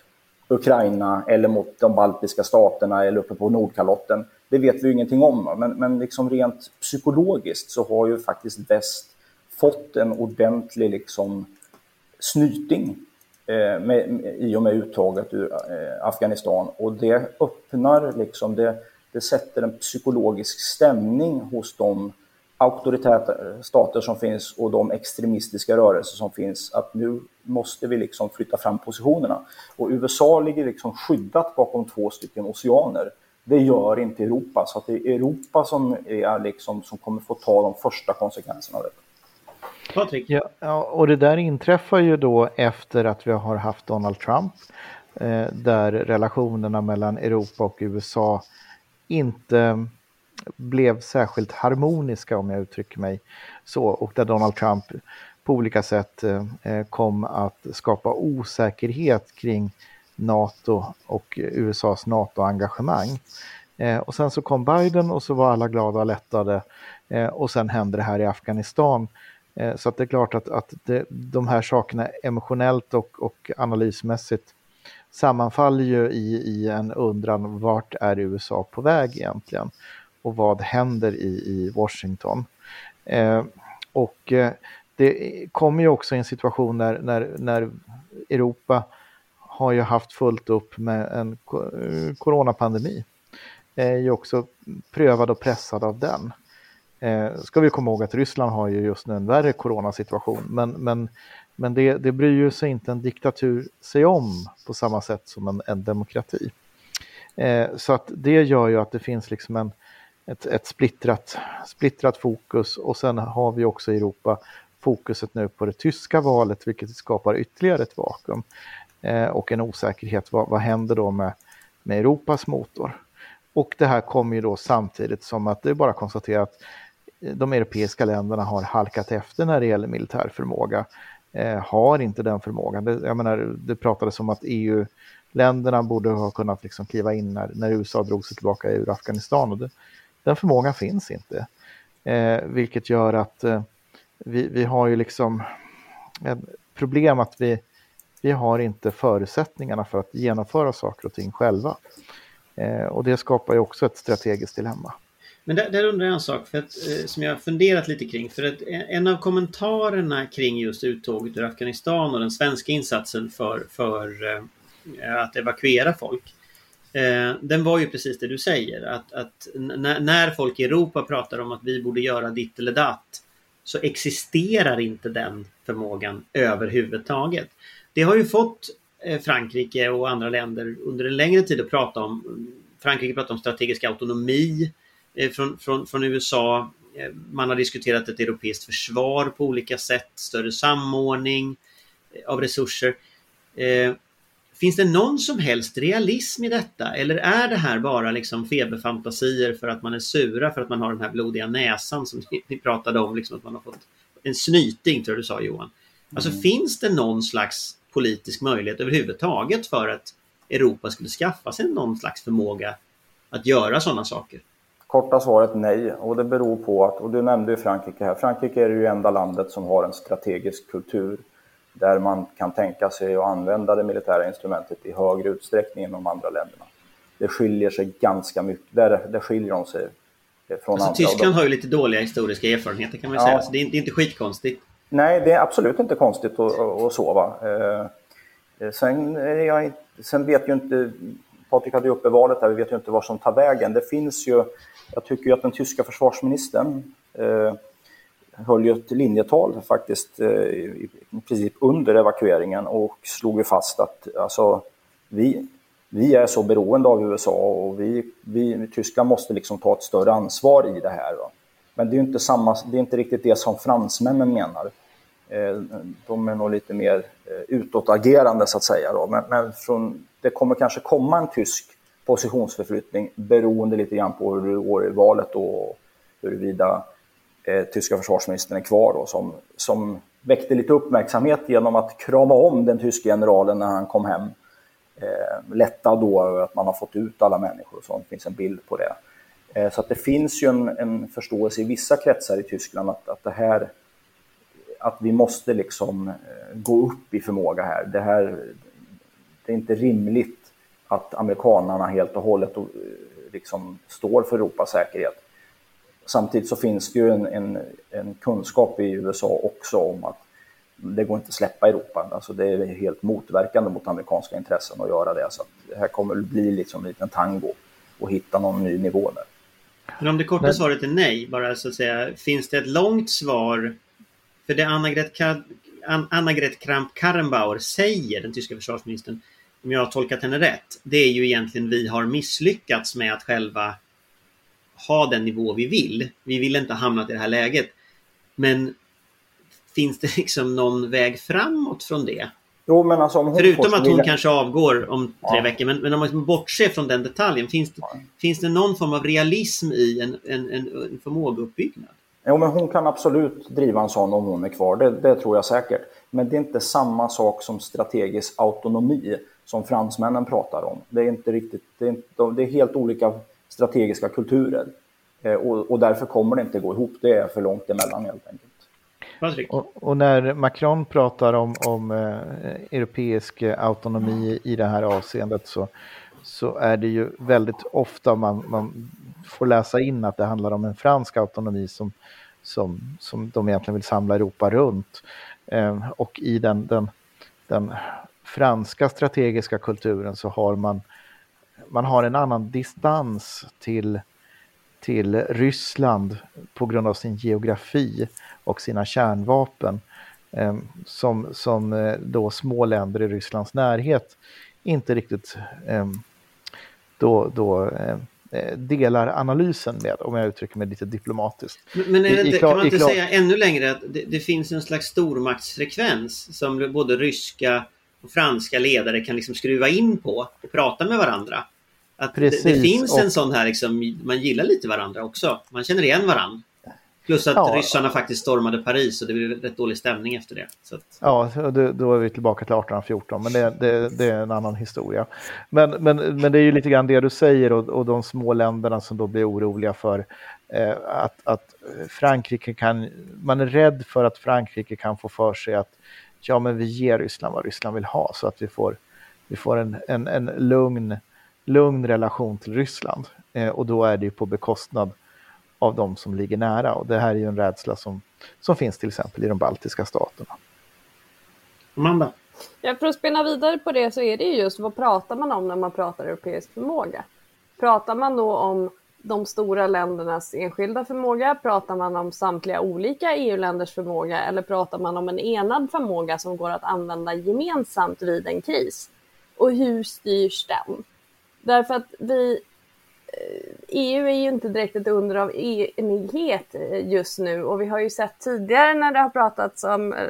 Ukraina eller mot de baltiska staterna eller uppe på Nordkalotten. Det vet vi ju ingenting om, men, men liksom rent psykologiskt så har ju faktiskt väst fått en ordentlig liksom snyting med, med, i och med uttaget ur eh, Afghanistan och det öppnar liksom, det, det sätter en psykologisk stämning hos de auktoritära eh, stater som finns och de extremistiska rörelser som finns att nu måste vi liksom flytta fram positionerna. Och USA ligger liksom skyddat bakom två stycken oceaner. Det gör inte Europa, så att det är Europa som, är liksom, som kommer få ta de första konsekvenserna av det. Patrik? Ja, och det där inträffar ju då efter att vi har haft Donald Trump, eh, där relationerna mellan Europa och USA inte blev särskilt harmoniska om jag uttrycker mig så och där Donald Trump på olika sätt eh, eh kom att skapa osäkerhet kring NATO och USAs NATO-engagemang. Eh, och sen så kom Biden och så var alla glada och lättade eh, och sen hände det här i Afghanistan. Eh, så att det är klart att, att det, de här sakerna emotionellt och, och analysmässigt sammanfaller ju i, i en undran vart är USA på väg egentligen? och vad händer i, i Washington. Eh, och eh, det kommer ju också i en situation när, när, när Europa har ju haft fullt upp med en eh, coronapandemi. Är ju också prövad och pressad av den. Eh, ska vi komma ihåg att Ryssland har ju just nu en värre coronasituation, men, men, men det, det bryr ju sig inte en diktatur sig om på samma sätt som en, en demokrati. Eh, så att det gör ju att det finns liksom en, ett, ett splittrat, splittrat fokus och sen har vi också i Europa fokuset nu på det tyska valet vilket skapar ytterligare ett vakuum eh, och en osäkerhet. Vad, vad händer då med, med Europas motor? Och det här kommer ju då samtidigt som att det är bara konstaterat konstatera att de europeiska länderna har halkat efter när det gäller militär förmåga. Eh, har inte den förmågan. Det, jag menar, det pratades om att EU-länderna borde ha kunnat liksom kliva in när, när USA drog sig tillbaka ur Afghanistan. Och det, den förmågan finns inte. Eh, vilket gör att eh, vi, vi har ju liksom ett problem att vi, vi har inte förutsättningarna för att genomföra saker och ting själva. Eh, och det skapar ju också ett strategiskt dilemma. Men där, där undrar jag en sak för att, eh, som jag har funderat lite kring. För att en av kommentarerna kring just uttåget ur Afghanistan och den svenska insatsen för, för eh, att evakuera folk Eh, den var ju precis det du säger att, att när folk i Europa pratar om att vi borde göra ditt eller datt så existerar inte den förmågan överhuvudtaget. Det har ju fått eh, Frankrike och andra länder under en längre tid att prata om. Frankrike pratar om strategisk autonomi eh, från, från, från USA. Eh, man har diskuterat ett europeiskt försvar på olika sätt, större samordning av resurser. Finns det någon som helst realism i detta eller är det här bara liksom feberfantasier för att man är sura för att man har den här blodiga näsan som ni pratade om, liksom att man har fått en snyting tror jag du sa Johan. Alltså mm. finns det någon slags politisk möjlighet överhuvudtaget för att Europa skulle skaffa sig någon slags förmåga att göra sådana saker? Korta svaret nej och det beror på att, och du nämnde ju Frankrike här, Frankrike är ju enda landet som har en strategisk kultur där man kan tänka sig att använda det militära instrumentet i högre utsträckning än de andra länderna. Det skiljer sig ganska mycket, där, där skiljer de sig från alltså, andra. Tyskland har ju lite dåliga historiska erfarenheter kan man ja. säga, så det är, det är, inte skitkonstigt. Nej, det är absolut inte konstigt att, att sova. Eh, sen, jag, sen vet ju inte, Patrik hade ju uppe valet här, vi vet ju inte vad som tar vägen. Det finns ju, jag tycker ju att den tyska försvarsministern eh, höll ju ett linjetal faktiskt eh, i princip under evakueringen och slog ju fast att alltså, vi, vi är så beroende av USA och vi, vi, Tyskland måste liksom ta ett större ansvar i det här. Va? Men det är inte, samma, det är inte riktigt det som fransmännen menar. Eh, de är nog lite mer eh, utåtagerande så att säga. Då. Men, men från, det kommer kanske komma en tysk positionsförflyttning beroende lite grann på hur det går i valet och huruvida eh, tyska försvarsministern är kvar då, som, som väckte lite uppmärksamhet genom att krama om den tyske generalen när han kom hem. Eh, lättad då över att man har fått ut alla människor och sånt Det finns en bild på det. Eh, så att det finns ju en, en, förståelse i vissa kretsar i Tyskland att, att det här att vi måste liksom eh, gå upp i förmåga här. Det här det är inte rimligt att amerikanarna helt och hållet eh, liksom står för Europas säkerhet. Samtidigt så finns det ju en, en, en, kunskap i USA också om att det går inte att släppa Europa. Alltså det är helt motverkande mot amerikanska intressen att göra det. Så det här kommer att bli liksom en liten tango och hitta någon ny nivå där. Men om det korta Men... svaret är nej, bara så att säga, finns det ett långt svar? För det Anna-Gret Kramp-Karrenbauer säger, den tyska försvarsministern, om jag har tolkat henne rätt, det är ju egentligen vi har misslyckats med att själva ha den nivå vi vill. Vi vill inte hamna i det här läget. Men finns det liksom någon väg framåt från det? Jo, men alltså, om Förutom att hon vilja... kanske avgår om tre ja. veckor. Men, men om man bortser från den detaljen. Finns det, ja. finns det någon form av realism i en, en, en, en förmågeuppbyggnad? Jo, men hon kan absolut driva en sån om hon är kvar. Det, det tror jag säkert. Men det är inte samma sak som strategisk autonomi som fransmännen pratar om. Det är inte riktigt, det är, inte, det är helt olika strategiska kulturer. Eh, och, och, därför kommer det inte gå ihop. Det är för långt emellan helt enkelt. Och, och när Macron pratar om, om eh, europeisk autonomi i det här avseendet så, så är det ju väldigt ofta man, man får läsa in att det handlar om en fransk autonomi som, som, som de egentligen vill samla Europa runt. Eh, och i den, den, den franska strategiska kulturen så har man, man har en annan distans till, till Ryssland på grund av sin geografi och sina kärnvapen eh, som, som eh, då små länder i Rysslands närhet inte riktigt eh, då, då eh, delar analysen med, om jag uttrycker mig lite diplomatiskt. Men är det inte, kan man inte säga ännu längre att det, det, finns en slags stormaktsfrekvens som både ryska och franska ledare kan liksom skruva in på och prata med varandra? Att Precis, det, det, finns en sån här, liksom, man gillar lite varandra också. Man känner igen varandra. Plus att ja. ryssarna faktiskt stormade Paris och det blev rätt dålig stämning efter det. Att... Ja, då är vi tillbaka till 1814, men det, det, det, är en annan historia. Men, men, men det är ju lite grann det du säger och, och de små länderna som då blir oroliga för eh, att, att Frankrike kan, man är rädd för att Frankrike kan få för sig att ja, men vi ger Ryssland vad Ryssland vill ha så att vi får, vi får en, en, en lugn, lugn relation till Ryssland. Eh, och då är det ju på bekostnad av de som ligger nära. Och det här är ju en rädsla som, som finns till exempel i de baltiska staterna. Amanda? Ja, för att spinna vidare på det så är det just vad pratar man om när man pratar europeisk förmåga? Pratar man då om de stora ländernas enskilda förmåga? Pratar man om samtliga olika EU-länders förmåga eller pratar man om en enad förmåga som går att använda gemensamt vid en kris? Och hur styrs den? Därför att vi eh, EU är ju inte direkt ett under av enighet eh, just nu och vi har ju sett tidigare när det har pratats om eh,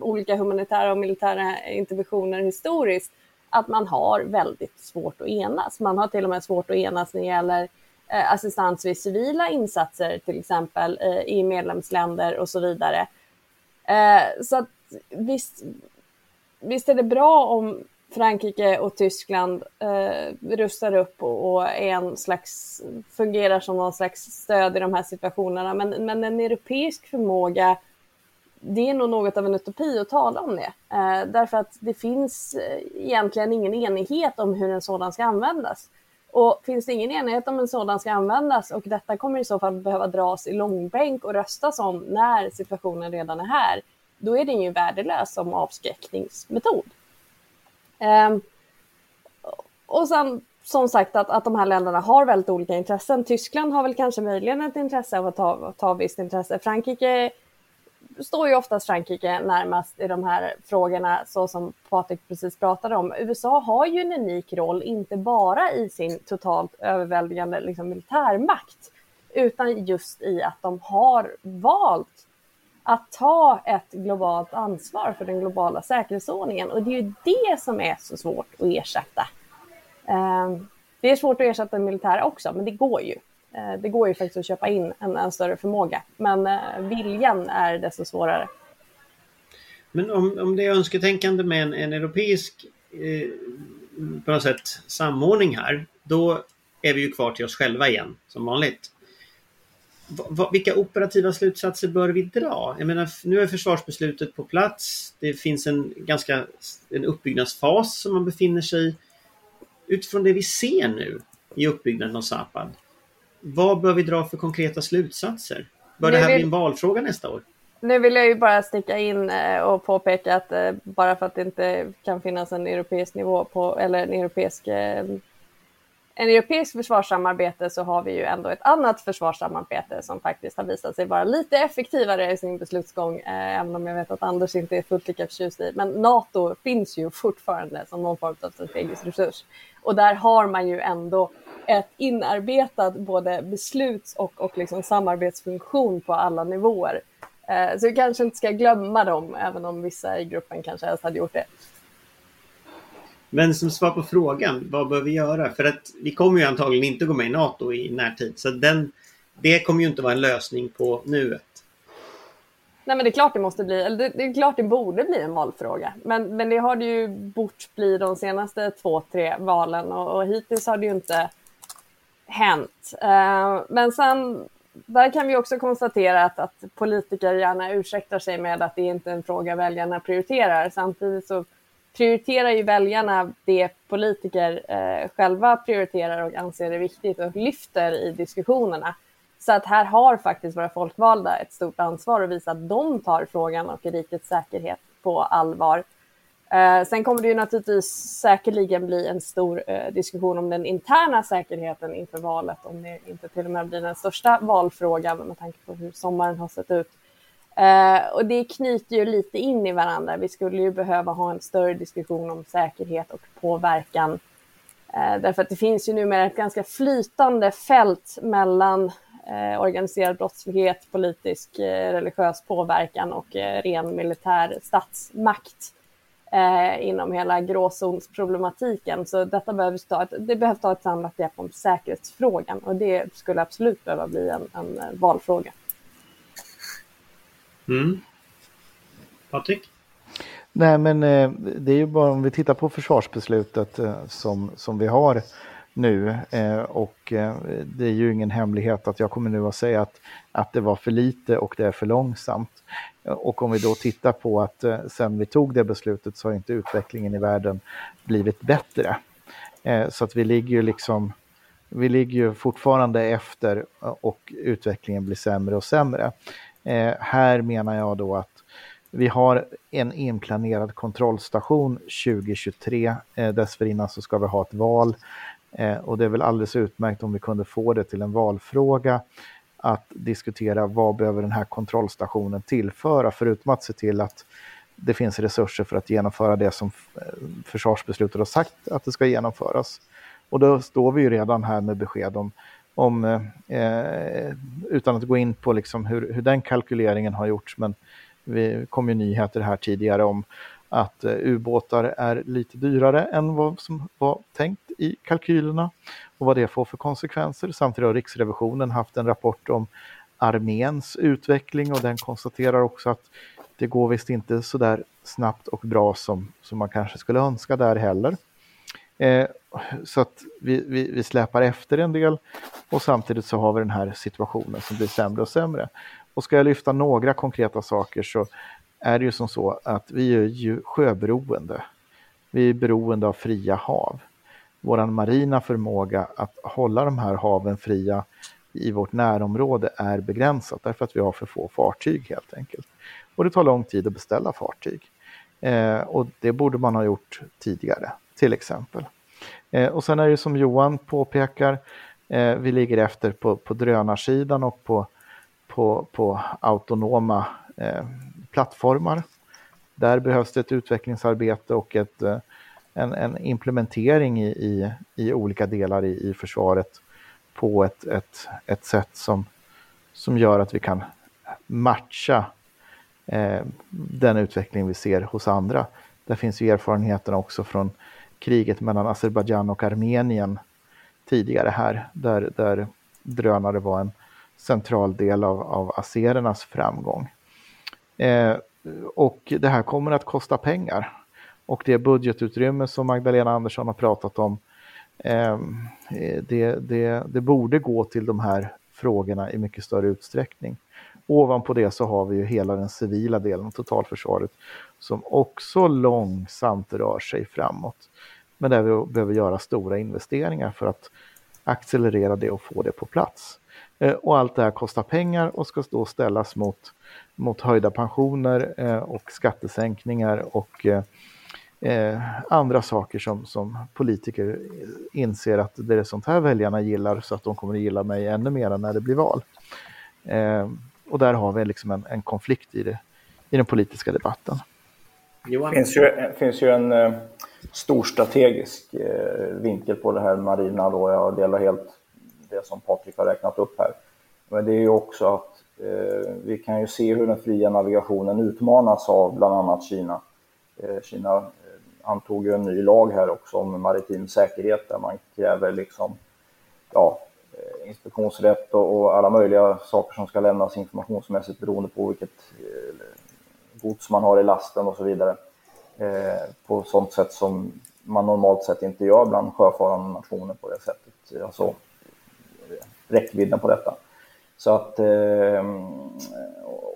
olika humanitära och militära interventioner historiskt att man har väldigt svårt att enas. Man har till och med svårt att enas när det gäller Eh, assistans vid civila insatser till exempel eh, i medlemsländer och så vidare. Eh, så att visst, visst är det bra om Frankrike och Tyskland eh, rustar upp och, och är en slags, fungerar som någon slags stöd i de här situationerna. Men, men en europeisk förmåga, det är nog något av en utopi att tala om det. Eh, därför att det finns egentligen ingen enighet om hur en sådan ska användas. Och finns det ingen enighet om en sådan ska användas och detta kommer i så fall behöva dras i långbänk och röstas om när situationen redan är här, då är den ju värdelös som avskräckningsmetod. Um, och sen som sagt att, att de här länderna har väldigt olika intressen. Tyskland har väl kanske möjligen ett intresse av att ta, ta visst intresse. Frankrike står ju oftast Frankrike närmast i de här frågorna, så som Patrik precis pratade om. USA har ju en unik roll, inte bara i sin totalt överväldigande liksom, militärmakt, utan just i att de har valt att ta ett globalt ansvar för den globala säkerhetsordningen. Och det är ju det som är så svårt att ersätta. Ehm, det är svårt att ersätta militära också, men det går ju. Eh, det går ju faktiskt att köpa in en, en större förmåga, men eh, viljan är desto svårare. Men om, om det är önsketänkande med en, en europeisk eh, på något sätt samordning här, då är vi ju kvar till oss själva igen, som vanligt. Va, vilka operativa slutsatser bör vi dra? Jag menar, nu är försvarsbeslutet på plats. Det finns en ganska en uppbyggnadsfas som man befinner sig i. Utifrån det vi ser nu i uppbyggnaden av Zapad, vad bör vi dra för konkreta slutsatser? Bör det här bli en valfråga nästa år? Nu vill jag ju bara sticka in eh, och påpeka att eh, bara för att det inte kan finnas en europeisk nivå på, eller en europeisk eh, en europeisk försvarssamarbete så har vi ju ändå ett annat försvarssamarbete som faktiskt har visat sig vara lite effektivare i sin beslutsgång, även om jag vet att Anders inte är fullt lika förtjust i. Men NATO finns ju fortfarande som någon form av strategisk resurs. Och där har man ju ändå ett inarbetat både besluts och, och liksom samarbetsfunktion på alla nivåer. Eh, så vi kanske inte ska glömma dem, även om vissa i gruppen kanske helst hade gjort det. Men som svar på frågan, vad bör vi göra? För att vi kommer ju antagligen inte gå med i NATO i närtid. Så den, det kommer ju inte vara en lösning på nuet. Nej men det är klart det måste bli, eller det, det, är klart det borde bli en valfråga. Men, men det har det ju bort bli de senaste två, tre valen och, och hittills har det ju inte hänt. Eh, men sen, där kan vi också konstatera att, att politiker gärna ursäktar sig med att det inte är en fråga väljarna prioriterar. Samtidigt så prioriterar ju väljarna det politiker eh, själva prioriterar och anser är viktigt och lyfter i diskussionerna. Så att här har faktiskt våra folkvalda ett stort ansvar att visa att de tar frågan och rikets säkerhet på allvar. Eh, sen kommer det ju naturligtvis säkerligen bli en stor eh, diskussion om den interna säkerheten inför valet, om det inte till och med blir den största valfrågan med tanke på hur sommaren har sett ut. Eh, och det knyter ju lite in i varandra. Vi skulle ju behöva ha en större diskussion om säkerhet och påverkan. Eh, därför att det finns ju numera ett ganska flytande fält mellan eh, organiserad brottslighet, politisk, eh, religiös påverkan och eh, ren militär statsmakt eh, inom hela gråzonsproblematiken. Så detta behöver ta ett, det behövs ta ett samlat grepp om säkerhetsfrågan och det skulle absolut behöva bli en, en eh, valfråga. Mm. Patrik? Nej, men eh, det är ju bara om vi tittar på försvarsbeslutet eh, som, som vi har nu eh, och eh, det är ju ingen hemlighet att jag kommer nu att säga att, att det var för lite och det är för långsamt. Och om vi då tittar på att eh, sen vi tog det beslutet så har inte utvecklingen i världen blivit bättre. Eh, så att vi ligger ju liksom vi ligger ju fortfarande efter eh, och utvecklingen blir sämre och sämre. här menar jag då att vi har en inplanerad kontrollstation 2023. dessförinnan så ska vi ha ett val. Eh, och det är väl alldeles utmärkt om vi kunde få det till en valfråga att diskutera vad behöver den här kontrollstationen tillföra förutom att se till att det finns resurser för att genomföra det som eh, försvarsbeslutet har sagt att det ska genomföras. Och då står vi ju redan här med besked om, om eh, utan att gå in på liksom hur, hur den kalkyleringen har gjorts, men vi kom ju nyheter här tidigare om att eh, ubåtar är lite dyrare än vad som var tänkt i kalkylerna och vad det får för konsekvenser. Samtidigt har Riksrevisionen haft en rapport om arméns utveckling och den konstaterar också att det går visst inte så där snabbt och bra som, som man kanske skulle önska där heller. Eh, så att vi, vi, vi släpar efter en del och samtidigt så har vi den här situationen som blir sämre och sämre. Och ska jag lyfta några konkreta saker så är det ju som så att vi är ju sjöberoende. Vi är beroende av fria hav. Vår marina förmåga att hålla de här haven fria i vårt närområde är begränsat därför att vi har för få fartyg helt enkelt. Och det tar lång tid att beställa fartyg. Eh, och det borde man ha gjort tidigare, till exempel. Eh, och sen är det som Johan påpekar, eh, vi ligger efter på, på drönarsidan och på på, på autonoma eh, plattformar. Där behövs det ett utvecklingsarbete och ett, eh, en, en, implementering i, i, i, olika delar i, i försvaret på ett, ett, ett sätt som, som gör att vi kan matcha eh, den utveckling vi ser hos andra. Där finns ju erfarenheterna också från kriget mellan Azerbajdzjan och Armenien tidigare här, där, där drönare var en central del av, av azerernas framgång. Eh, och det här kommer att kosta pengar. Och det budgetutrymme som Magdalena Andersson har pratat om, ehm, det, det, det borde gå till de här frågorna i mycket större utsträckning. Ovanpå det så har vi ju hela den civila delen av totalförsvaret som också långsamt rör sig framåt. Men där vi behöver göra stora investeringar för att accelerera det och få det på plats. Eh, och allt det här kostar pengar och ska då ställas mot, mot höjda pensioner eh, och skattesänkningar och eh, eh, andra saker som, som politiker inser att det är sånt här väljarna gillar så att de kommer att gilla mig ännu mer när det blir val. och där har vi liksom en, en konflikt i, det, i den politiska debatten. Det finns ju, finns ju en eh, stor strategisk eh, vinkel på det här marina då. Jag delar helt det som Patrik har räknat upp här. Men det är ju också att eh, vi kan ju se hur den fria navigationen utmanas av bland annat Kina. Eh, Kina eh, antog ju en ny lag här också om maritim säkerhet där man kräver liksom, ja, eh, inspektionsrätt och, och, alla möjliga saker som ska lämnas informationsmässigt beroende på vilket eh, gods man har i lasten och så vidare. Eh, på sånt sätt som man normalt sett inte gör bland sjöfarande nationer på det sättet. Alltså eh, räckvidden på detta. Så att eh,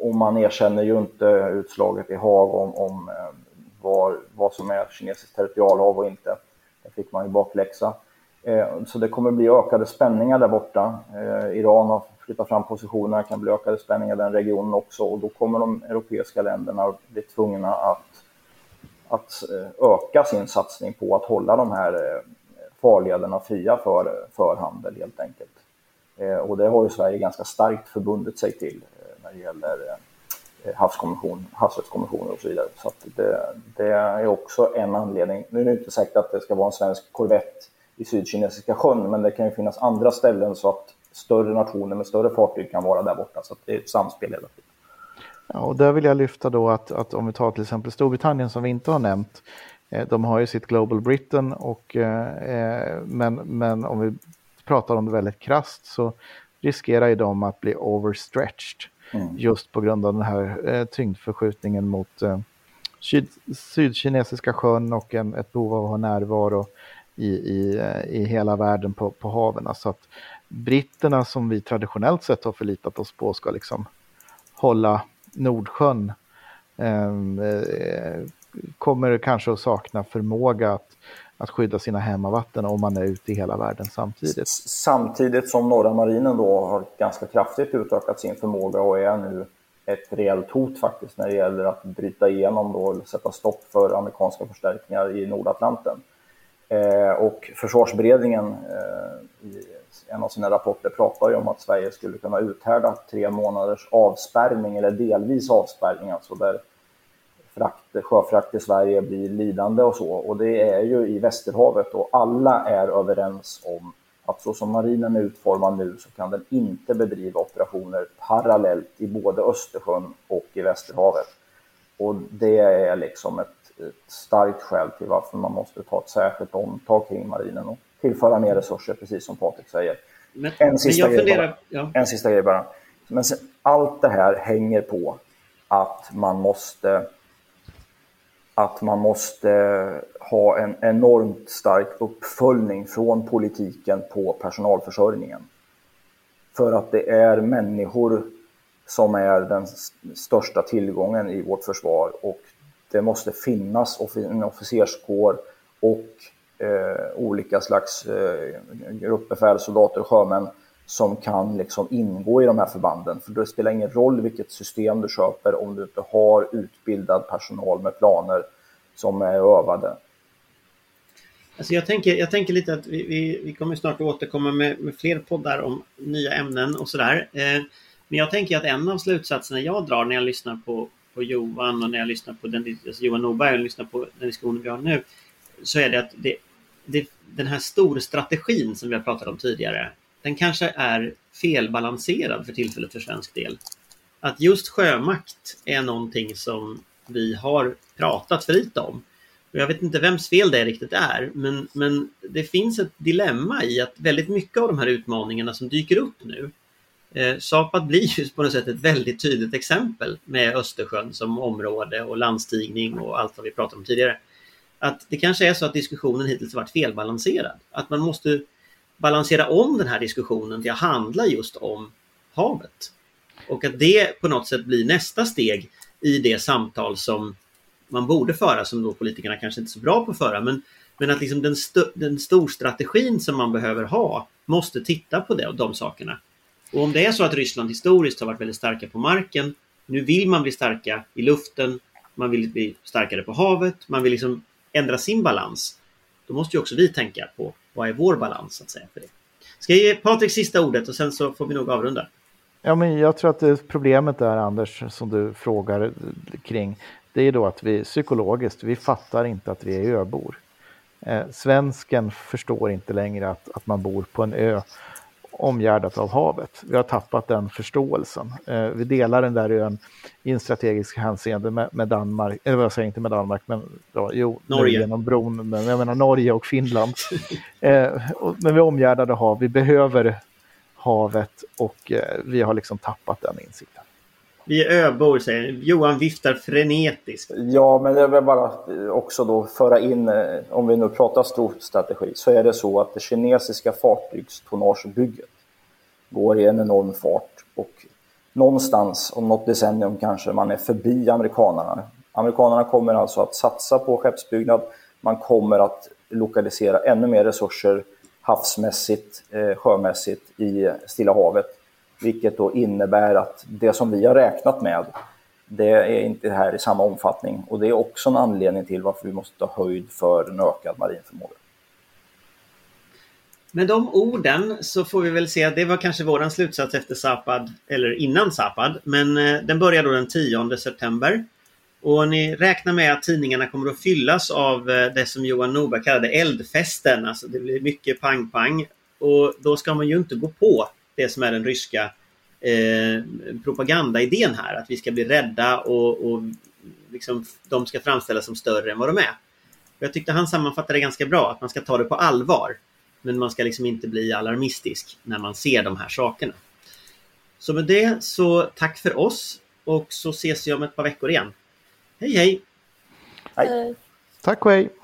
och man erkänner ju inte utslaget i Haag om, om eh, var, vad som är kinesiskt territorialhav och inte. Det fick man ju bakläxa. Eh, så det kommer bli ökade spänningar där borta. Eh, Iran har flyttat fram positionerna, det kan bli ökade spänningar i den regionen också och då kommer de europeiska länderna bli tvungna att, att eh, öka sin satsning på att hålla de här eh, farlederna fria för, för handel helt enkelt. Eh, och det har ju Sverige ganska starkt förbundit sig till när det gäller havskommission, havsrättskommissioner och så vidare. Så det, det, är också en anledning. Nu är det inte säkert att det ska vara en svensk korvett i Sydkinesiska sjön, men det kan ju finnas andra ställen så att större nationer med större fartyg kan vara där borta. Så det är ett samspel hela tiden. Ja, och där vill jag lyfta då att, att om vi tar till exempel Storbritannien som vi inte har nämnt. Eh, de har ju sitt Global Britain och eh, eh men, men om vi pratar om det väldigt krast så riskerar ju de att bli overstretched. Mm. Just på grund av den här eh, tyngdförskjutningen mot eh, syd, Sydkinesiska sjön och en, ett behov av att ha närvaro i, i, eh, i hela världen på, på haven. Så att britterna som vi traditionellt sett har förlitat oss på ska liksom hålla Nordsjön eh, eh kommer kanske att sakna förmåga att, att skydda sina hemmavatten om man är ute i hela världen samtidigt. Samtidigt som norra marinen då har ganska kraftigt utökat sin förmåga och är nu ett reellt hot faktiskt när det gäller att bryta igenom då, eller sätta stopp för amerikanska förstärkningar i Nordatlanten. Eh, och försvarsberedningen eh, i en av sina rapporter pratar ju om att Sverige skulle kunna uthärda tre månaders avspärrning eller delvis avspärrning, alltså där frakt, sjöfrakt i Sverige blir lidande och så. Och det är ju i Västerhavet och alla är överens om att så som marinen är utformad nu så kan den inte bedriva operationer parallellt i både Östersjön och i Västerhavet. Och det är liksom ett ett starkt skäl till varför man måste ta ett särskilt omtag kring marinen och tillföra mer resurser, precis som Patrik säger. Men, en, sista men funderar, bara, ja. en sista grej bara. Men sen, allt det här hänger på att man måste att man måste ha en enormt stark uppföljning från politiken på personalförsörjningen. För att det är människor som är den största tillgången i vårt försvar och det måste finnas en officerskår och eh, olika slags eh, gruppbefäl, soldater och sjömän som kan liksom ingå i de här förbanden. För det spelar ingen roll vilket system du köper om du inte har utbildad personal med planer som är övade. Alltså jag, tänker, jag tänker lite att vi, vi, vi kommer snart återkomma med, med, fler poddar om nya ämnen och sådär. Eh, Men jag tänker att en av slutsatserna jag drar när jag lyssnar på, på Johan och när jag lyssnar på den, alltså Johan Norberg och lyssnar på den diskussionen vi har nu. Så är det att det, det, den här storstrategin som vi har pratat om tidigare. Den kanske är felbalanserad för tillfället för svensk del. Att just sjömakt är någonting som vi har pratat för lite om. Jag vet inte vems fel det riktigt är, men, men det finns ett dilemma i att väldigt mycket av de här utmaningarna som dyker upp nu eh, Sapad blir ju på något sätt ett väldigt tydligt exempel med Östersjön som område och landstigning och allt vad vi pratade om tidigare. Att det kanske är så att diskussionen hittills varit felbalanserad. Att man måste balansera om den här diskussionen till att handla just om havet. Och att det på något sätt blir nästa steg i det samtal som man borde föra, som då politikerna kanske inte är så bra på att föra. Men, men att liksom den, st den storstrategin som man behöver ha måste titta på det, de sakerna. Och om det är så att Ryssland historiskt har varit väldigt starka på marken, nu vill man bli starka i luften, man vill bli starkare på havet, man vill liksom ändra sin balans. Då måste ju också vi tänka på vad är vår balans att säga för det. Ska jag ge Patrik sista ordet och sen så får vi nog avrunda. Ja, men jag tror att det problemet är, Anders, som du frågar kring, det är då att vi psykologiskt, vi fattar inte att vi är öbor. Eh, svensken förstår inte längre att, att man bor på en ö omgärdat av havet. Vi har tappat den förståelsen. Eh, vi delar den där ön i en strategisk hänseende med, med Danmark, eller jag säger inte med Danmark, men då, jo, Norge. genom bron, men jag menar Norge och Finland. (laughs) eh, och, men vi är omgärdade av hav, vi behöver havet och eh, vi har liksom tappat den insikten. Vi är öbor, säger Johan viftar frenetiskt. Ja, men jag vill bara också då föra in, eh, om vi nu pratar stor strategi, så är det så att det kinesiska fartygstonnagebygget går i en enorm fart och någonstans om något decennium kanske man är förbi amerikanerna. Amerikanerna kommer alltså att satsa på skeppsbyggnad. Man kommer att lokalisera ännu mer resurser havsmässigt, eh, sjömässigt i Stilla havet. Vilket då innebär att det som vi har räknat med, det är inte här i samma omfattning. Och det är också en anledning till varför vi måste ta höjd för en ökad marinförmåga. Med de orden så får vi väl se att det var kanske våran slutsats efter Zapad, eller innan Zapad. Men eh, den börjar då den 10 september. Och ni räknar med att tidningarna kommer att fyllas av eh, det som Johan Norberg kallade eldfesten. Alltså det blir mycket pang-pang. Och då ska man ju inte gå på det som är den ryska eh, propagandaidén här. Att vi ska bli rädda och, och liksom, de ska framställas som större än vad de är. Jag tyckte han sammanfattade det ganska bra, att man ska ta det på allvar. Men man ska liksom inte bli alarmistisk när man ser de här sakerna. Så med det så tack för oss och så ses vi om ett par veckor igen. Hej hej! Hej. Tack och hej!